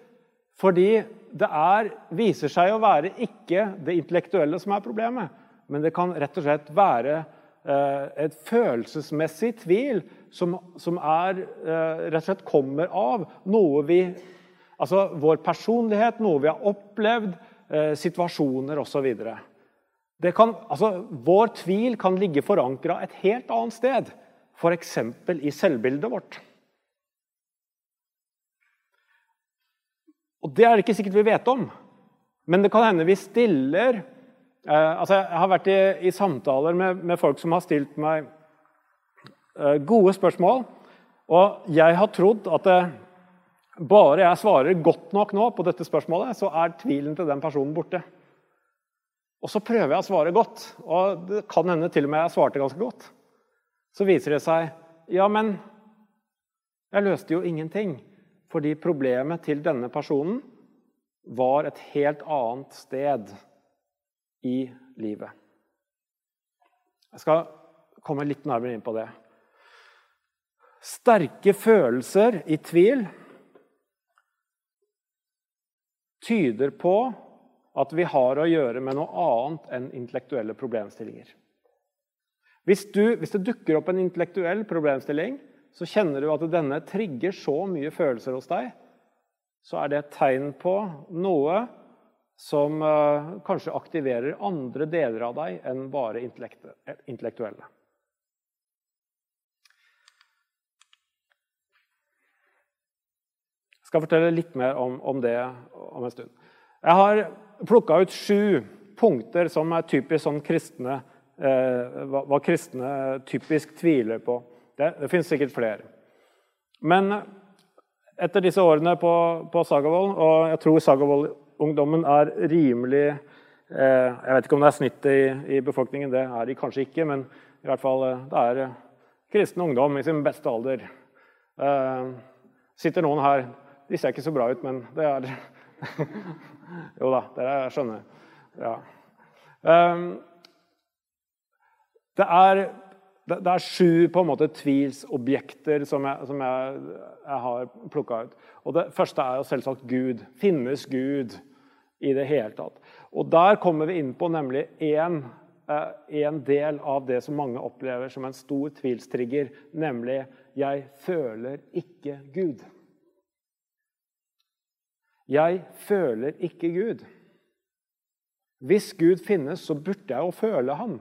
Fordi det er, viser seg å være ikke det intellektuelle som er problemet, men det kan rett og slett være eh, et følelsesmessig tvil som, som er, eh, rett og slett kommer av noe vi Altså vår personlighet, noe vi har opplevd, eh, situasjoner osv. Altså, vår tvil kan ligge forankra et helt annet sted, f.eks. i selvbildet vårt. Og Det er det ikke sikkert vi vet om, men det kan hende vi stiller eh, altså Jeg har vært i, i samtaler med, med, folk som har stilt meg gode spørsmål. Og jeg har trodd at bare jeg svarer godt nok nå på dette spørsmålet, så er tvilen til den personen borte. Og så prøver jeg å svare godt, og det kan hende til og med jeg svarte ganske godt. Så viser det seg ja, men jeg løste jo ingenting. Fordi problemet til denne personen var et helt annet sted i livet. Jeg skal komme litt nærmere inn på det. Sterke følelser i tvil tyder på at vi har å gjøre med noe annet enn intellektuelle problemstillinger. Hvis, du, hvis det dukker opp en intellektuell problemstilling så kjenner du at denne trigger så mye følelser hos deg, så er det et tegn på noe som uh, kanskje aktiverer andre deler av deg enn bare intellektuelle. Jeg skal fortelle litt mer om, om det om en stund. Jeg har plukka ut sju punkter som er typisk sånn kristne, eh, hva, hva kristne typisk tviler på. Det, det finnes sikkert flere. Men etter disse årene på, på Sagavold, og jeg tror Sagavold-ungdommen er rimelig eh, Jeg vet ikke om det er snittet i, i, befolkningen, det er de kanskje ikke, men i hvert fall eh, det er eh, kristen ungdom i sin beste alder. Eh, sitter noen her De ser ikke så bra ut, men det er Jo da, dere skjønner. Ja. Eh, det er det, er sju på en måte tvilsobjekter som jeg, som jeg, jeg har plukka ut. Og Det første er jo selvsagt Gud. Finnes Gud i det hele tatt? Og Der kommer vi inn på nemlig én en del av det som mange opplever som en stor tvilstrigger, nemlig 'jeg føler ikke Gud'. Jeg føler ikke Gud. Hvis Gud finnes, så burde jeg jo føle Han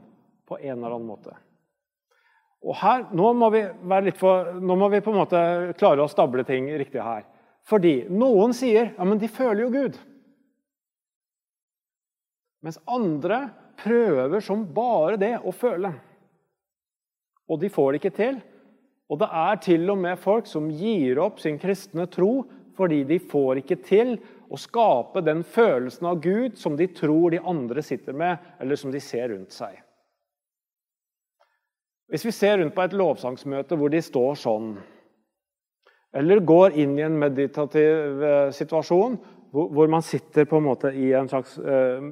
på en eller annen måte. Og her, Nå må for, nå må vi på en måte klare å stable ting riktig her. Fordi noen sier ja, men de føler jo Gud. Mens andre prøver som bare det å føle. Og de får det ikke til. Og det er til og med folk som gir opp sin kristne tro fordi de får ikke til å skape den følelsen av Gud som de tror de andre sitter med, eller som de ser rundt seg. Hvis vi ser rundt på et lovsangsmøte hvor de står sånn, eller går inn i en meditativ eh, situasjon hvor man sitter på en måte i en slags uh,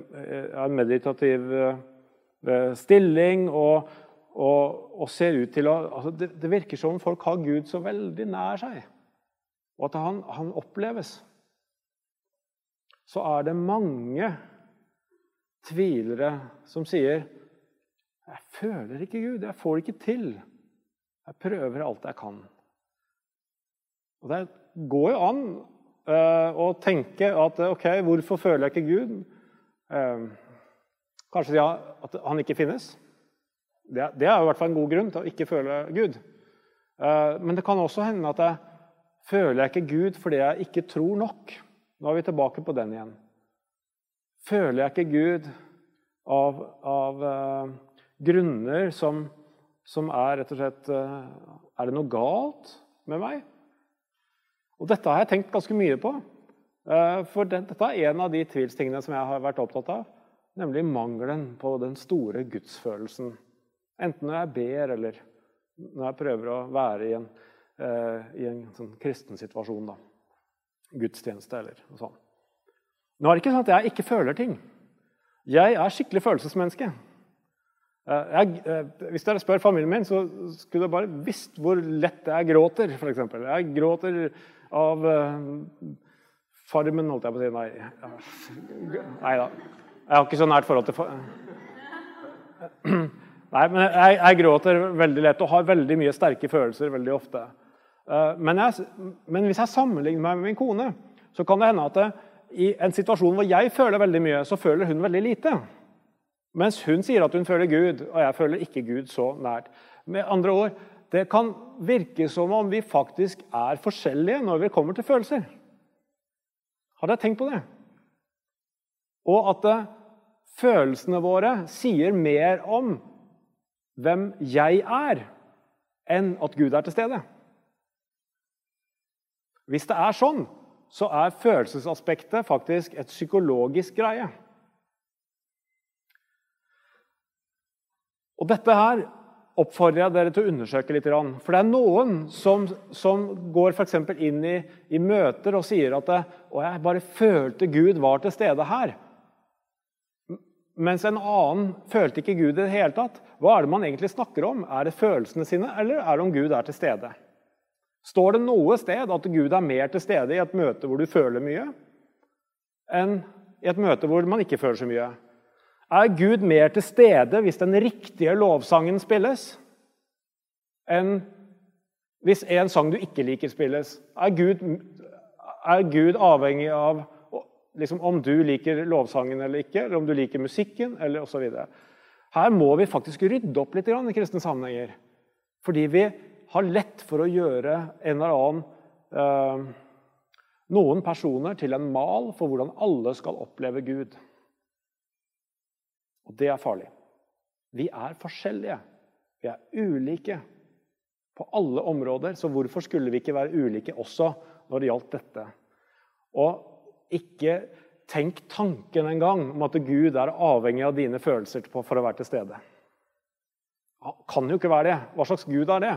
en meditativ uh, stilling og, og, og, ser ut til å altså det, det, virker som om folk har Gud så veldig nær seg, og at han, han oppleves. Så er det mange tvilere som sier 'Jeg føler ikke Gud. Jeg får det ikke til. Jeg prøver alt jeg kan.' Og Det går jo an uh, å tenke at ok, hvorfor føler jeg ikke Gud? Uh, kanskje har, at han ikke finnes? Det, det, er jo i hvert fall en god grunn til å ikke føle Gud. Uh, men det kan også hende at jeg føler jeg ikke Gud fordi jeg ikke tror nok. Nå er vi tilbake på den igjen. Føler jeg ikke Gud av, av grunner som, som, er rett og slett Er det noe galt med meg? Og dette har jeg tenkt ganske mye på. Uh, for dette er en av de tvilstingene som jeg har vært opptatt av. Nemlig mangelen på den store gudsfølelsen. Enten når jeg ber, eller når jeg prøver å være i en, uh, i en sånn kristen situasjon. Da. Gudstjeneste eller noe sånt. Nå er det ikke sånn at jeg ikke føler ting. Jeg er skikkelig følelsesmenneske. Eh, jeg, eh, hvis dere spør familien min, så skulle dere bare visst hvor lett jeg gråter. For eksempel. jeg gråter av Farmen, holdt jeg på å si. Nei. Nei da. Jeg har ikke så nært forhold til far... Nei, men jeg, jeg, gråter veldig lett og har veldig mye sterke følelser veldig ofte. Uh, men, jeg, men, hvis jeg sammenligner meg med min kone, så kan det hende at det, i en situasjon hvor jeg føler veldig mye, så føler hun veldig lite. Mens hun sier at hun føler Gud, og jeg føler ikke Gud så nært. Med andre ord, Det kan virke som om vi faktisk er forskjellige når vi kommer til følelser. Har dere tenkt på det? Og at det, følelsene våre sier mer om hvem jeg er, enn at Gud er til stede. Hvis det er sånn, så er følelsesaspektet faktisk et psykologisk greie. Og dette her oppfordrer jeg dere til å undersøke litt. For det er noen som, som går for inn i, i, møter og sier at å, jeg bare følte Gud var til stede her. Mens en annen følte ikke Gud i det hele tatt. Hva er det man egentlig snakker om? Er det følelsene sine, eller er det om Gud er til stede? Står det noe sted at Gud er mer til stede i et møte hvor du føler mye, enn i et møte hvor man ikke føler så mye? Er Gud mer til stede hvis den riktige lovsangen spilles, enn hvis en sang du ikke liker, spilles? Er Gud, er Gud avhengig av liksom, om du liker lovsangen eller ikke, eller om du liker musikken, eller osv.? Her må vi faktisk rydde opp litt i kristne sammenhenger. Fordi vi har lett for å gjøre en eller annen øh, noen personer til en mal for hvordan alle skal oppleve Gud. Og det er farlig. Vi er forskjellige. Vi er ulike på alle områder. Så hvorfor skulle vi ikke være ulike også når det gjaldt dette? Og ikke tenk tanken engang om at Gud er avhengig av dine følelser for å være til stede. Han kan jo ikke være det. Hva slags Gud er det?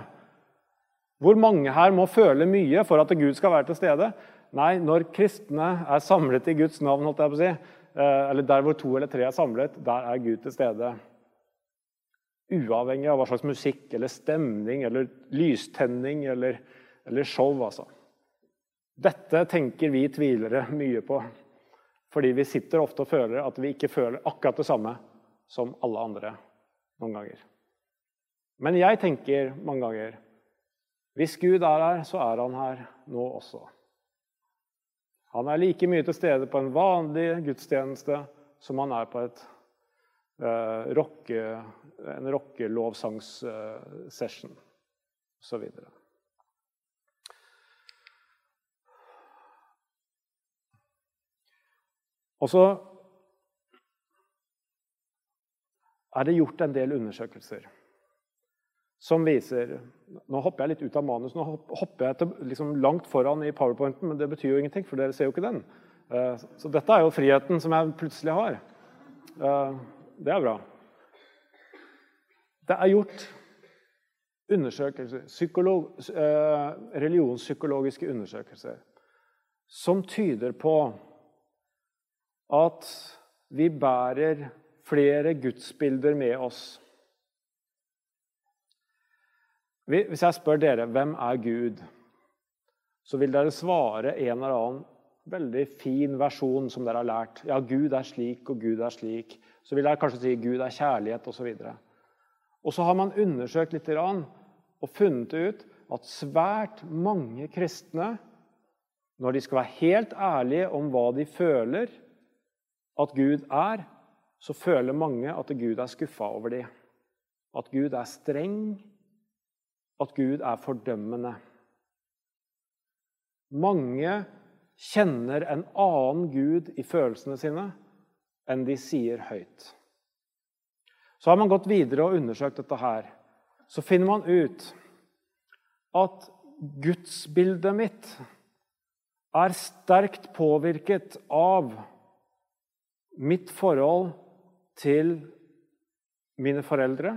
Hvor mange her må føle mye for at Gud skal være til stede? Nei, når kristne er samlet i Guds navn, holdt jeg på å si, Eh, eller der hvor to eller tre er samlet, der er Gud til stede. Uavhengig av hva slags musikk eller stemning eller lystenning eller, eller show. altså. Dette tenker vi tvilere mye på. Fordi vi sitter ofte og føler at vi ikke føler akkurat det samme som alle andre noen ganger. Men jeg tenker mange ganger hvis Gud er her, så er han her nå også. Han er like mye til stede på en vanlig gudstjeneste som han er på et, eh, rocke, en rockelovsangssession eh, osv. Og så er det gjort en del undersøkelser som viser Nå hopper jeg litt ut av manus, nå hopper jeg til, liksom, langt foran i powerpointen, men det betyr jo ingenting, for dere ser jo ikke den. Eh, så dette er jo friheten som jeg plutselig har. Eh, det er bra. Det er gjort undersøkelser, eh, religionspsykologiske undersøkelser som tyder på at vi bærer flere gudsbilder med oss. Hvis jeg spør dere hvem er Gud, så vil dere svare en eller annen veldig fin versjon som dere har lært. Ja, Gud er slik, og Gud er slik. Så vil dere kanskje si Gud er kjærlighet osv. Og, så har man undersøkt litt og funnet ut at svært mange kristne, når de skal være helt ærlige om hva de føler at Gud er, så føler mange at Gud er skuffa over dem. At Gud er streng, at Gud er fordømmende. Mange kjenner en annen Gud i følelsene sine enn de sier høyt. Så har man gått videre og undersøkt dette her. Så finner man ut at gudsbildet mitt er sterkt påvirket av mitt forhold til mine foreldre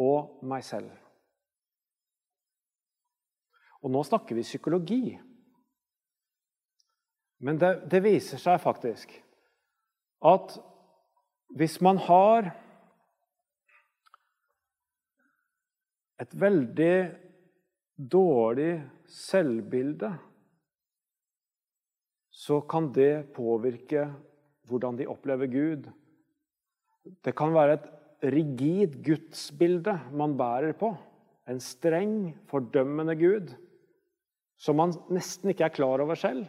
og meg selv. Og nå snakker vi psykologi. Men det, det viser seg faktisk at hvis man har et veldig dårlig selvbilde, så kan det påvirke hvordan de opplever Gud. Det kan være et rigid gudsbilde man bærer på. En streng, fordømmende Gud som man nesten ikke er klar over selv.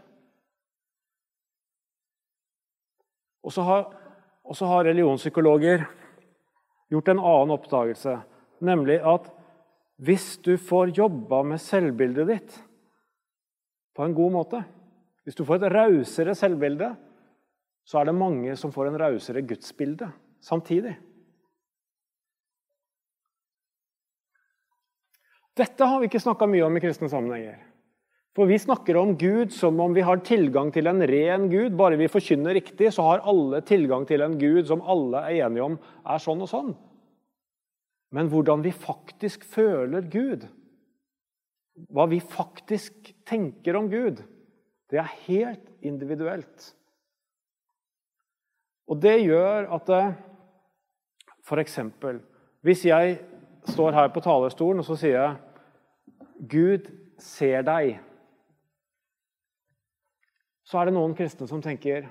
Og så har, har religionspsykologer gjort en annen oppdagelse, nemlig at hvis du får jobba med selvbildet ditt på en god måte, hvis du får et rausere selvbilde, så er det mange som får en rausere gudsbilde samtidig. Dette har vi ikke snakka mye om i kristne sammenhenger. For vi snakker om Gud som om vi har tilgang til en ren Gud. Bare vi forkynner riktig, så har alle tilgang til en Gud som alle er enige om er sånn og sånn. Men hvordan vi faktisk føler Gud, hva vi faktisk tenker om Gud, det er helt individuelt. Og det gjør at f.eks. hvis jeg står her på talerstolen og så sier jeg, 'Gud ser deg', så er det noen kristne som tenker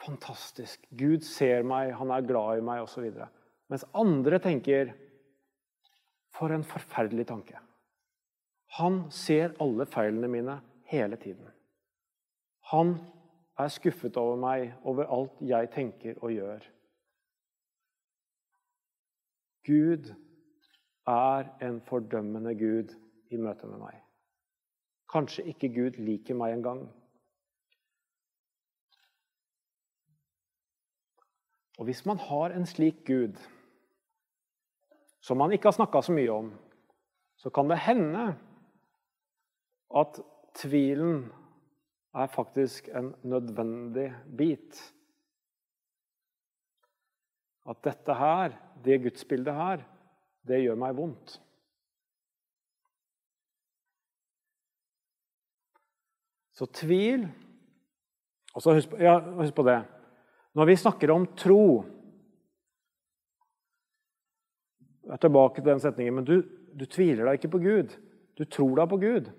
fantastisk, Gud ser meg, han er glad i meg osv. Mens andre tenker for en forferdelig tanke. Han ser alle feilene mine hele tiden. Han er skuffet over meg, over alt jeg tenker og gjør. Gud er en fordømmende Gud i møte med meg. Kanskje ikke Gud liker meg engang. Og hvis man har en slik Gud, som man ikke har snakka så mye om, så kan det hende at tvilen er faktisk en nødvendig bit. At dette her, det gudsbildet her, det gjør meg vondt. Så tvil Og så husk, ja, husk på det når vi snakker om tro Jeg er tilbake til den setningen. Men du, du tviler da ikke på Gud. Du tror da på Gud.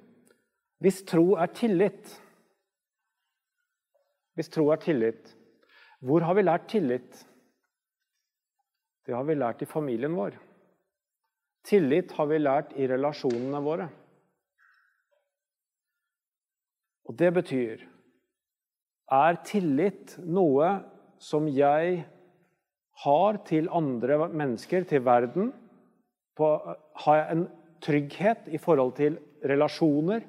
Hvis tro er tillit Hvis tro er tillit, hvor har vi lært tillit? det har vi lært i familien vår. Tillit har vi lært i relasjonene våre. Og det betyr Er tillit noe som jeg har til andre mennesker, til verden? På, har jeg en trygghet i forhold til relasjoner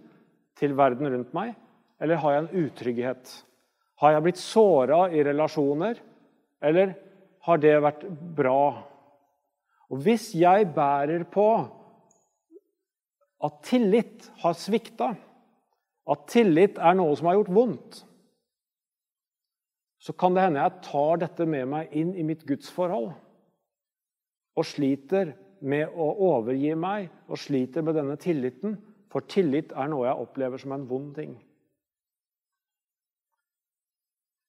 til verden rundt meg? Eller har jeg en utrygghet? Har jeg blitt såra i relasjoner, eller har det vært bra? Og hvis jeg bærer på at tillit har svikta, at tillit er noe som har gjort vondt, så kan det hende jeg tar dette med meg inn i mitt gudsforhold og sliter med å overgi meg og sliter med denne tilliten, for tillit er noe jeg opplever som en vond ting.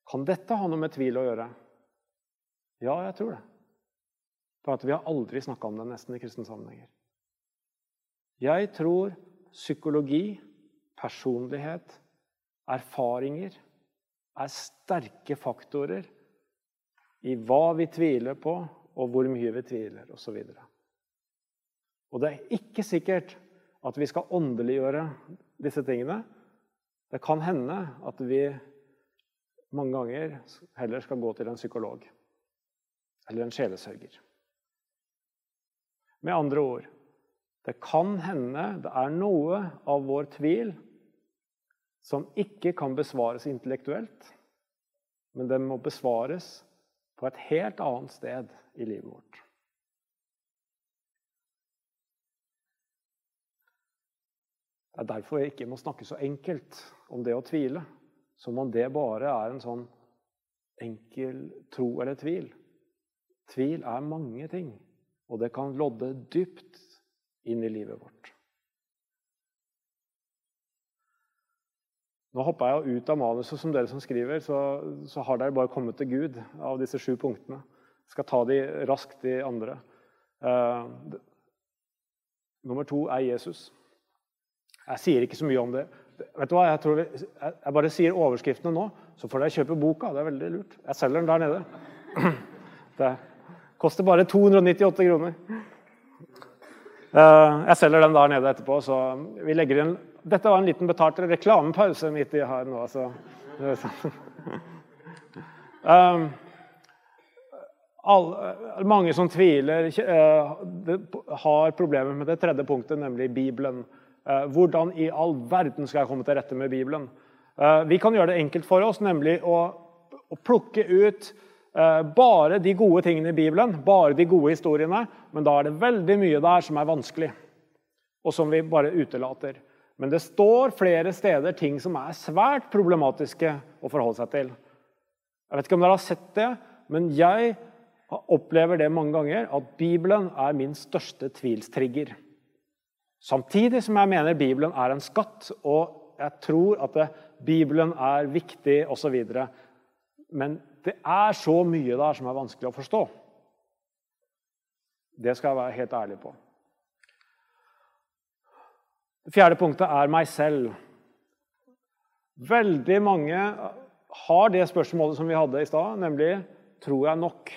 Kan dette ha noe med tvil å gjøre? Ja, jeg tror det. For at vi har aldri snakka om det nesten i kristne sammenhenger. Jeg tror psykologi personlighet, erfaringer, er sterke faktorer i hva vi tviler på, og hvor mye vi tviler, osv. Og, og det er ikke sikkert at vi skal åndeliggjøre disse tingene. Det kan hende at vi mange ganger heller skal gå til en psykolog eller en sjelesørger. Med andre ord det kan hende det er noe av vår tvil som ikke kan besvares intellektuelt, men den må besvares på et helt annet sted i livet vårt. Det er derfor jeg ikke må snakke så enkelt om det å tvile, som om det bare er en sånn enkel tro eller tvil. Tvil er mange ting, og det kan lodde dypt inn i livet vårt. Nå hoppa jeg ut av manuset som dere som skriver, så, så, har dere bare kommet til Gud av disse sju punktene. Jeg skal ta de raskt, de andre. Uh, nummer to er Jesus. Jeg sier ikke så mye om det. Vet du hva, Jeg, vi, jeg bare sier overskriftene nå, så får dere kjøpe boka. Det er veldig lurt. Jeg selger den der nede. Det koster bare 298 kroner. Uh, jeg selger den der nede etterpå, så vi legger inn dette var en liten betalt reklamepause midt i her nå. Så. Um, all, mange som tviler, uh, har problemer med det tredje punktet, nemlig Bibelen. Uh, hvordan i all verden skal jeg komme til rette med Bibelen? Uh, vi kan gjøre det enkelt for oss, nemlig å, å plukke ut bare de gode tingene i Bibelen, bare de gode historiene. Men da er det veldig mye der som er vanskelig, og som vi bare utelater. Men det står flere steder ting som er svært problematiske å forholde seg til. Jeg vet ikke om dere har sett det, men jeg opplever det mange ganger at Bibelen er min største tvilstrigger. Samtidig som jeg mener Bibelen er en skatt, og jeg tror at det, Bibelen er viktig osv. Men det er så mye der som er vanskelig å forstå. Det skal jeg være helt ærlig på. Det fjerde punktet er meg selv. Veldig mange har det spørsmålet som vi hadde i stad, nemlig tror jeg nok?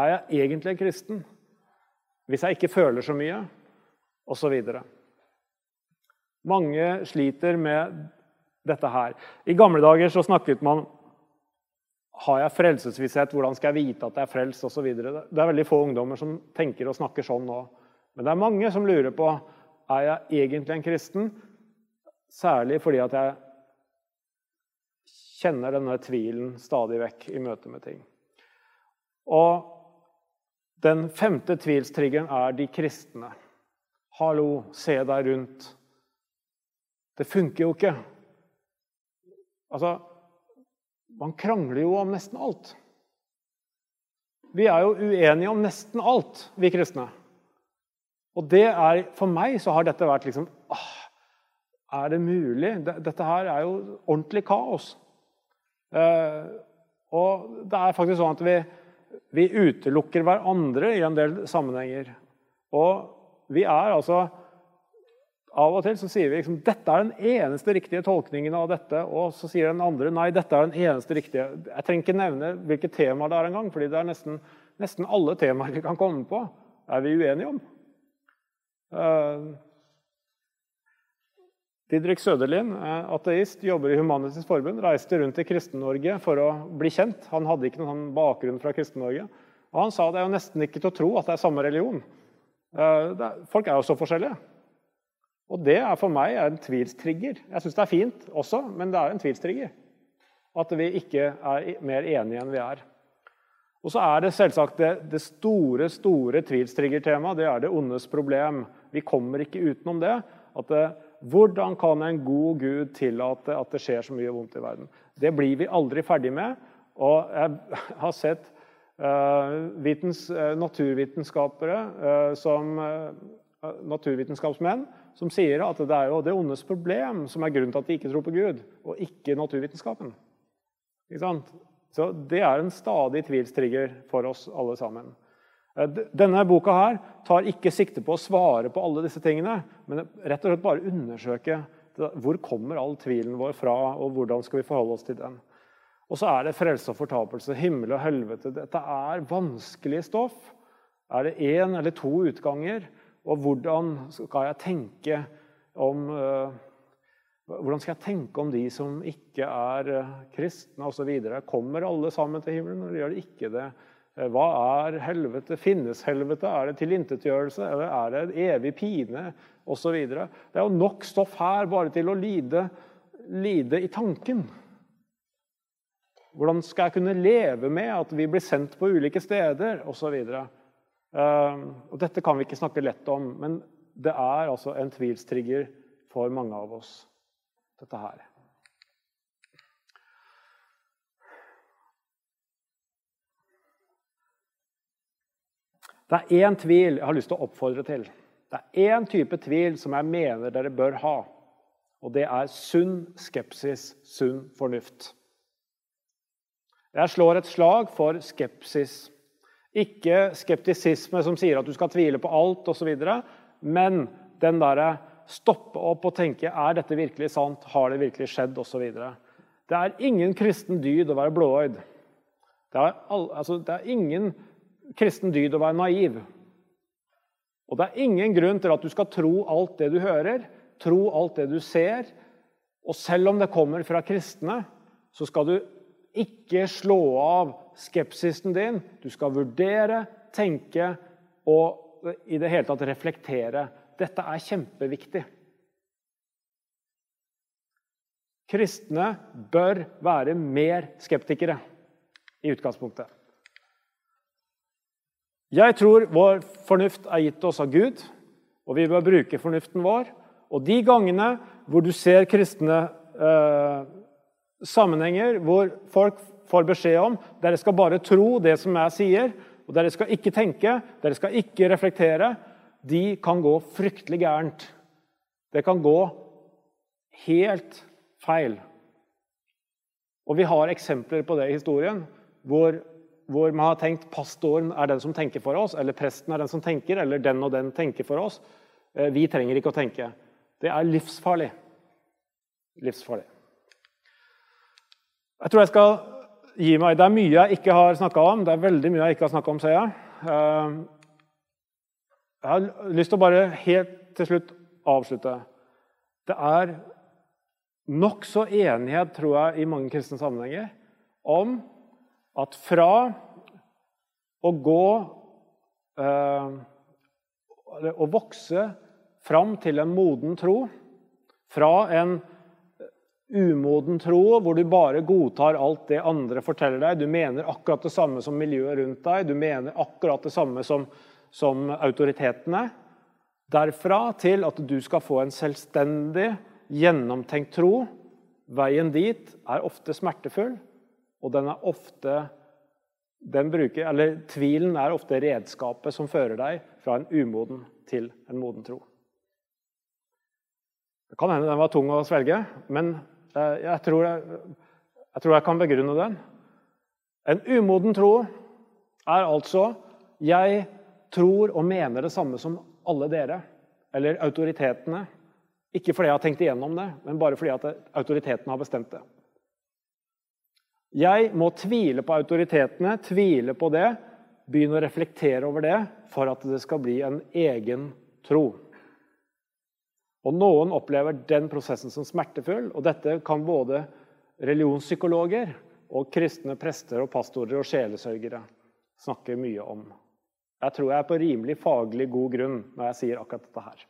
Er jeg egentlig kristen? Hvis jeg ikke føler så mye? Og så videre. Mange sliter med dette her. I gamle dager så snakket man har jeg frelsesvisshet, hvordan skal jeg vite at jeg er frelst osv. Det er veldig få ungdommer som tenker og snakker sånn nå. Men det er mange som lurer på er jeg egentlig en kristen? Særlig fordi at jeg kjenner denne tvilen stadig vekk i møte med ting. Og den femte tvilstriggeren er de kristne. Hallo, se deg rundt. Det funker jo ikke. Altså, man krangler jo om nesten alt. Vi er jo uenige om nesten alt, vi kristne. Og det er, For meg så har dette vært liksom ah, Er det mulig? Dette her er jo ordentlig kaos. Eh, og det er faktisk sånn at vi, vi utelukker hverandre i en del sammenhenger. Og vi er altså Av og til så sier vi liksom, dette er den eneste riktige tolkningen av dette. Og så sier den andre nei, dette er den eneste riktige. Jeg trenger ikke nevne hvilket tema det er engang, fordi det er nesten Nesten alle temaer vi kan komme på, er vi uenige om. Uh, Didrik Søderlin, ateist, jobber i Humanitisk Forbund, reiste rundt i Kristen-Norge for å bli kjent. Han hadde ikke noen sånn bakgrunn fra Kristen-Norge. Og Han sa det er jo nesten ikke til å tro at det er samme religion. Uh, folk er jo så forskjellige. Og det er for meg en tvilstrigger. Jeg syns det er fint også, men det er en tvilstrigger. At vi ikke er mer enige enn vi er. Og så er det selvsagt det, det store store tvilstriggertemaet. Det er det ondes problem. Vi kommer ikke utenom det. At det, hvordan kan en god Gud tillate at det skjer så mye vondt i verden? Det blir vi aldri ferdig med. Og jeg har sett uh, vitens, uh, naturvitenskapere uh, som naturvitenskapsmenn som sier at det er jo det ondes problem som er grunnen til at de ikke tror på Gud, og ikke naturvitenskapen. Så Det er en stadig tvilstrigger for oss alle sammen. Eh, denne boka her tar ikke sikte på å svare på alle disse tingene, men rett og slett bare undersøke hvor kommer all tvilen vår fra, og hvordan skal vi forholde oss til den. Og så er det frelse og fortapelse, himmel og helvete. Dette er vanskelig stoff. Er det én eller to utganger? Og hvordan skal jeg tenke om uh, hvordan skal jeg tenke om de som ikke er eh, kristne osv.? Kommer alle sammen til himmelen, eller gjør de ikke det? Hva er helvete? Finnes helvete? Er det tilintetgjørelse, eller er det en evig pine? Osv. Det er jo nok stoff her bare til å lide, lide i tanken. Hvordan skal jeg kunne leve med at vi blir sendt på ulike steder, osv.? Uh, og dette kan vi ikke snakke lett om, men det er altså en tvilstrigger for mange av oss dette her. Det er én tvil jeg har lyst til å oppfordre til. Det er én type tvil som jeg mener dere bør ha. Og det er sunn skepsis, sunn fornuft. Jeg slår et slag for skepsis. Ikke skeptisisme som sier at du skal tvile på alt osv., men den derre stoppe opp og tenke er dette virkelig sant, har det virkelig skjedd osv. Det er ingen kristen dyd å være blåøyd. Det er, altså, det er ingen kristen dyd å være naiv. Og det er ingen grunn til at du skal tro alt det du hører, tro alt det du ser. Og selv om det kommer fra kristne, så skal du ikke slå av skepsisen din. Du skal vurdere, tenke og i det hele tatt reflektere. Dette er kjempeviktig. Kristne bør være mer skeptikere i utgangspunktet. Jeg tror vår fornuft er gitt oss av Gud, og vi bør bruke fornuften vår. Og de gangene hvor du ser kristne eh, sammenhenger hvor folk får beskjed om dere skal bare tro det som jeg sier, og dere skal ikke tenke, dere skal ikke reflektere, de kan gå fryktelig gærent. Det kan gå helt feil. Og vi har eksempler på det i historien hvor, hvor man har tenkt pastoren er den som tenker for oss, eller presten er den som tenker, eller den og den tenker for oss. Eh, vi trenger ikke å tenke. Det er livsfarlig. Livsfarlig. Jeg tror jeg skal gi meg. Det er mye jeg ikke har snakka om. Det er veldig mye jeg ikke har snakka om, ser jeg. Eh, jeg har lyst til å bare helt til slutt avslutte. Det er nokså enighet, tror jeg, i mange kristne sammenhenger om at fra å gå eh, Å vokse fram til en moden tro, fra en umoden tro hvor du bare godtar alt det andre forteller deg, du mener akkurat det samme som miljøet rundt deg, du mener akkurat det samme som som autoritetene. Derfra til at du skal få en selvstendig, gjennomtenkt tro. Veien dit er ofte smertefull, og den er ofte den bruker, eller Tvilen er ofte redskapet som fører deg fra en umoden til en moden tro. Det kan hende den var tung å svelge, men eh, jeg tror jeg, jeg, tror jeg kan begrunne den. En umoden tro er altså jeg tror og mener det samme som alle dere, eller autoritetene. Ikke fordi jeg har tenkt igjennom det, men bare fordi at autoritetene har bestemt det. Jeg må tvile på autoritetene, tvile på det. begynne å reflektere over det for at det skal bli en egen tro. Og Noen opplever den prosessen som smertefull, og dette kan både religionspsykologer og kristne prester og pastorer og sjelesørgere snakke mye om. Jeg tror jeg er på rimelig faglig god grunn når jeg sier akkurat dette her.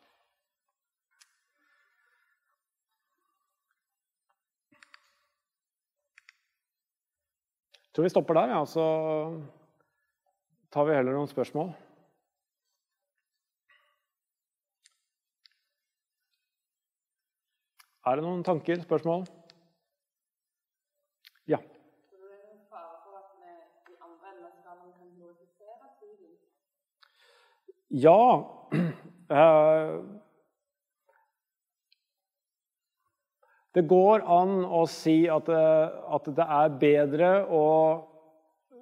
Jeg tror vi stopper der, ja, så tar vi heller noen spørsmål. Er det noen tanker, spørsmål? Ja. Ja Det går an å si at det, at det, er bedre å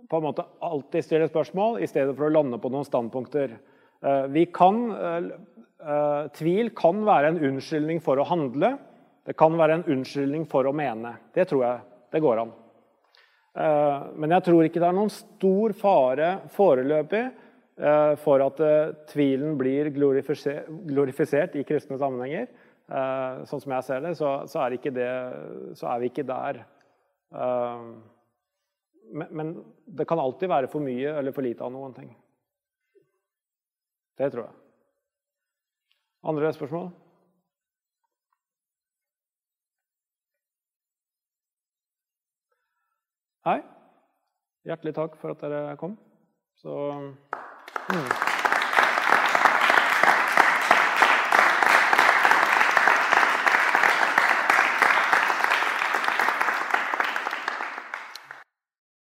på en måte alltid stille spørsmål i stedet for å lande på noen standpunkter. Eh, vi kan, eh, tvil kan være en unnskyldning for å handle. Det kan være en unnskyldning for å mene. Det tror jeg det går an. Eh, men jeg tror ikke det er noen stor fare foreløpig eh, for at eh, tvilen blir glorifisert i kristne sammenhenger. Sånn som jeg ser det, så, er, det, så er vi ikke der. Men det kan alltid være for mye eller for lite av noen ting. Det tror jeg. Andre spørsmål? Hei. Hjertelig takk for at dere kom. Så mm.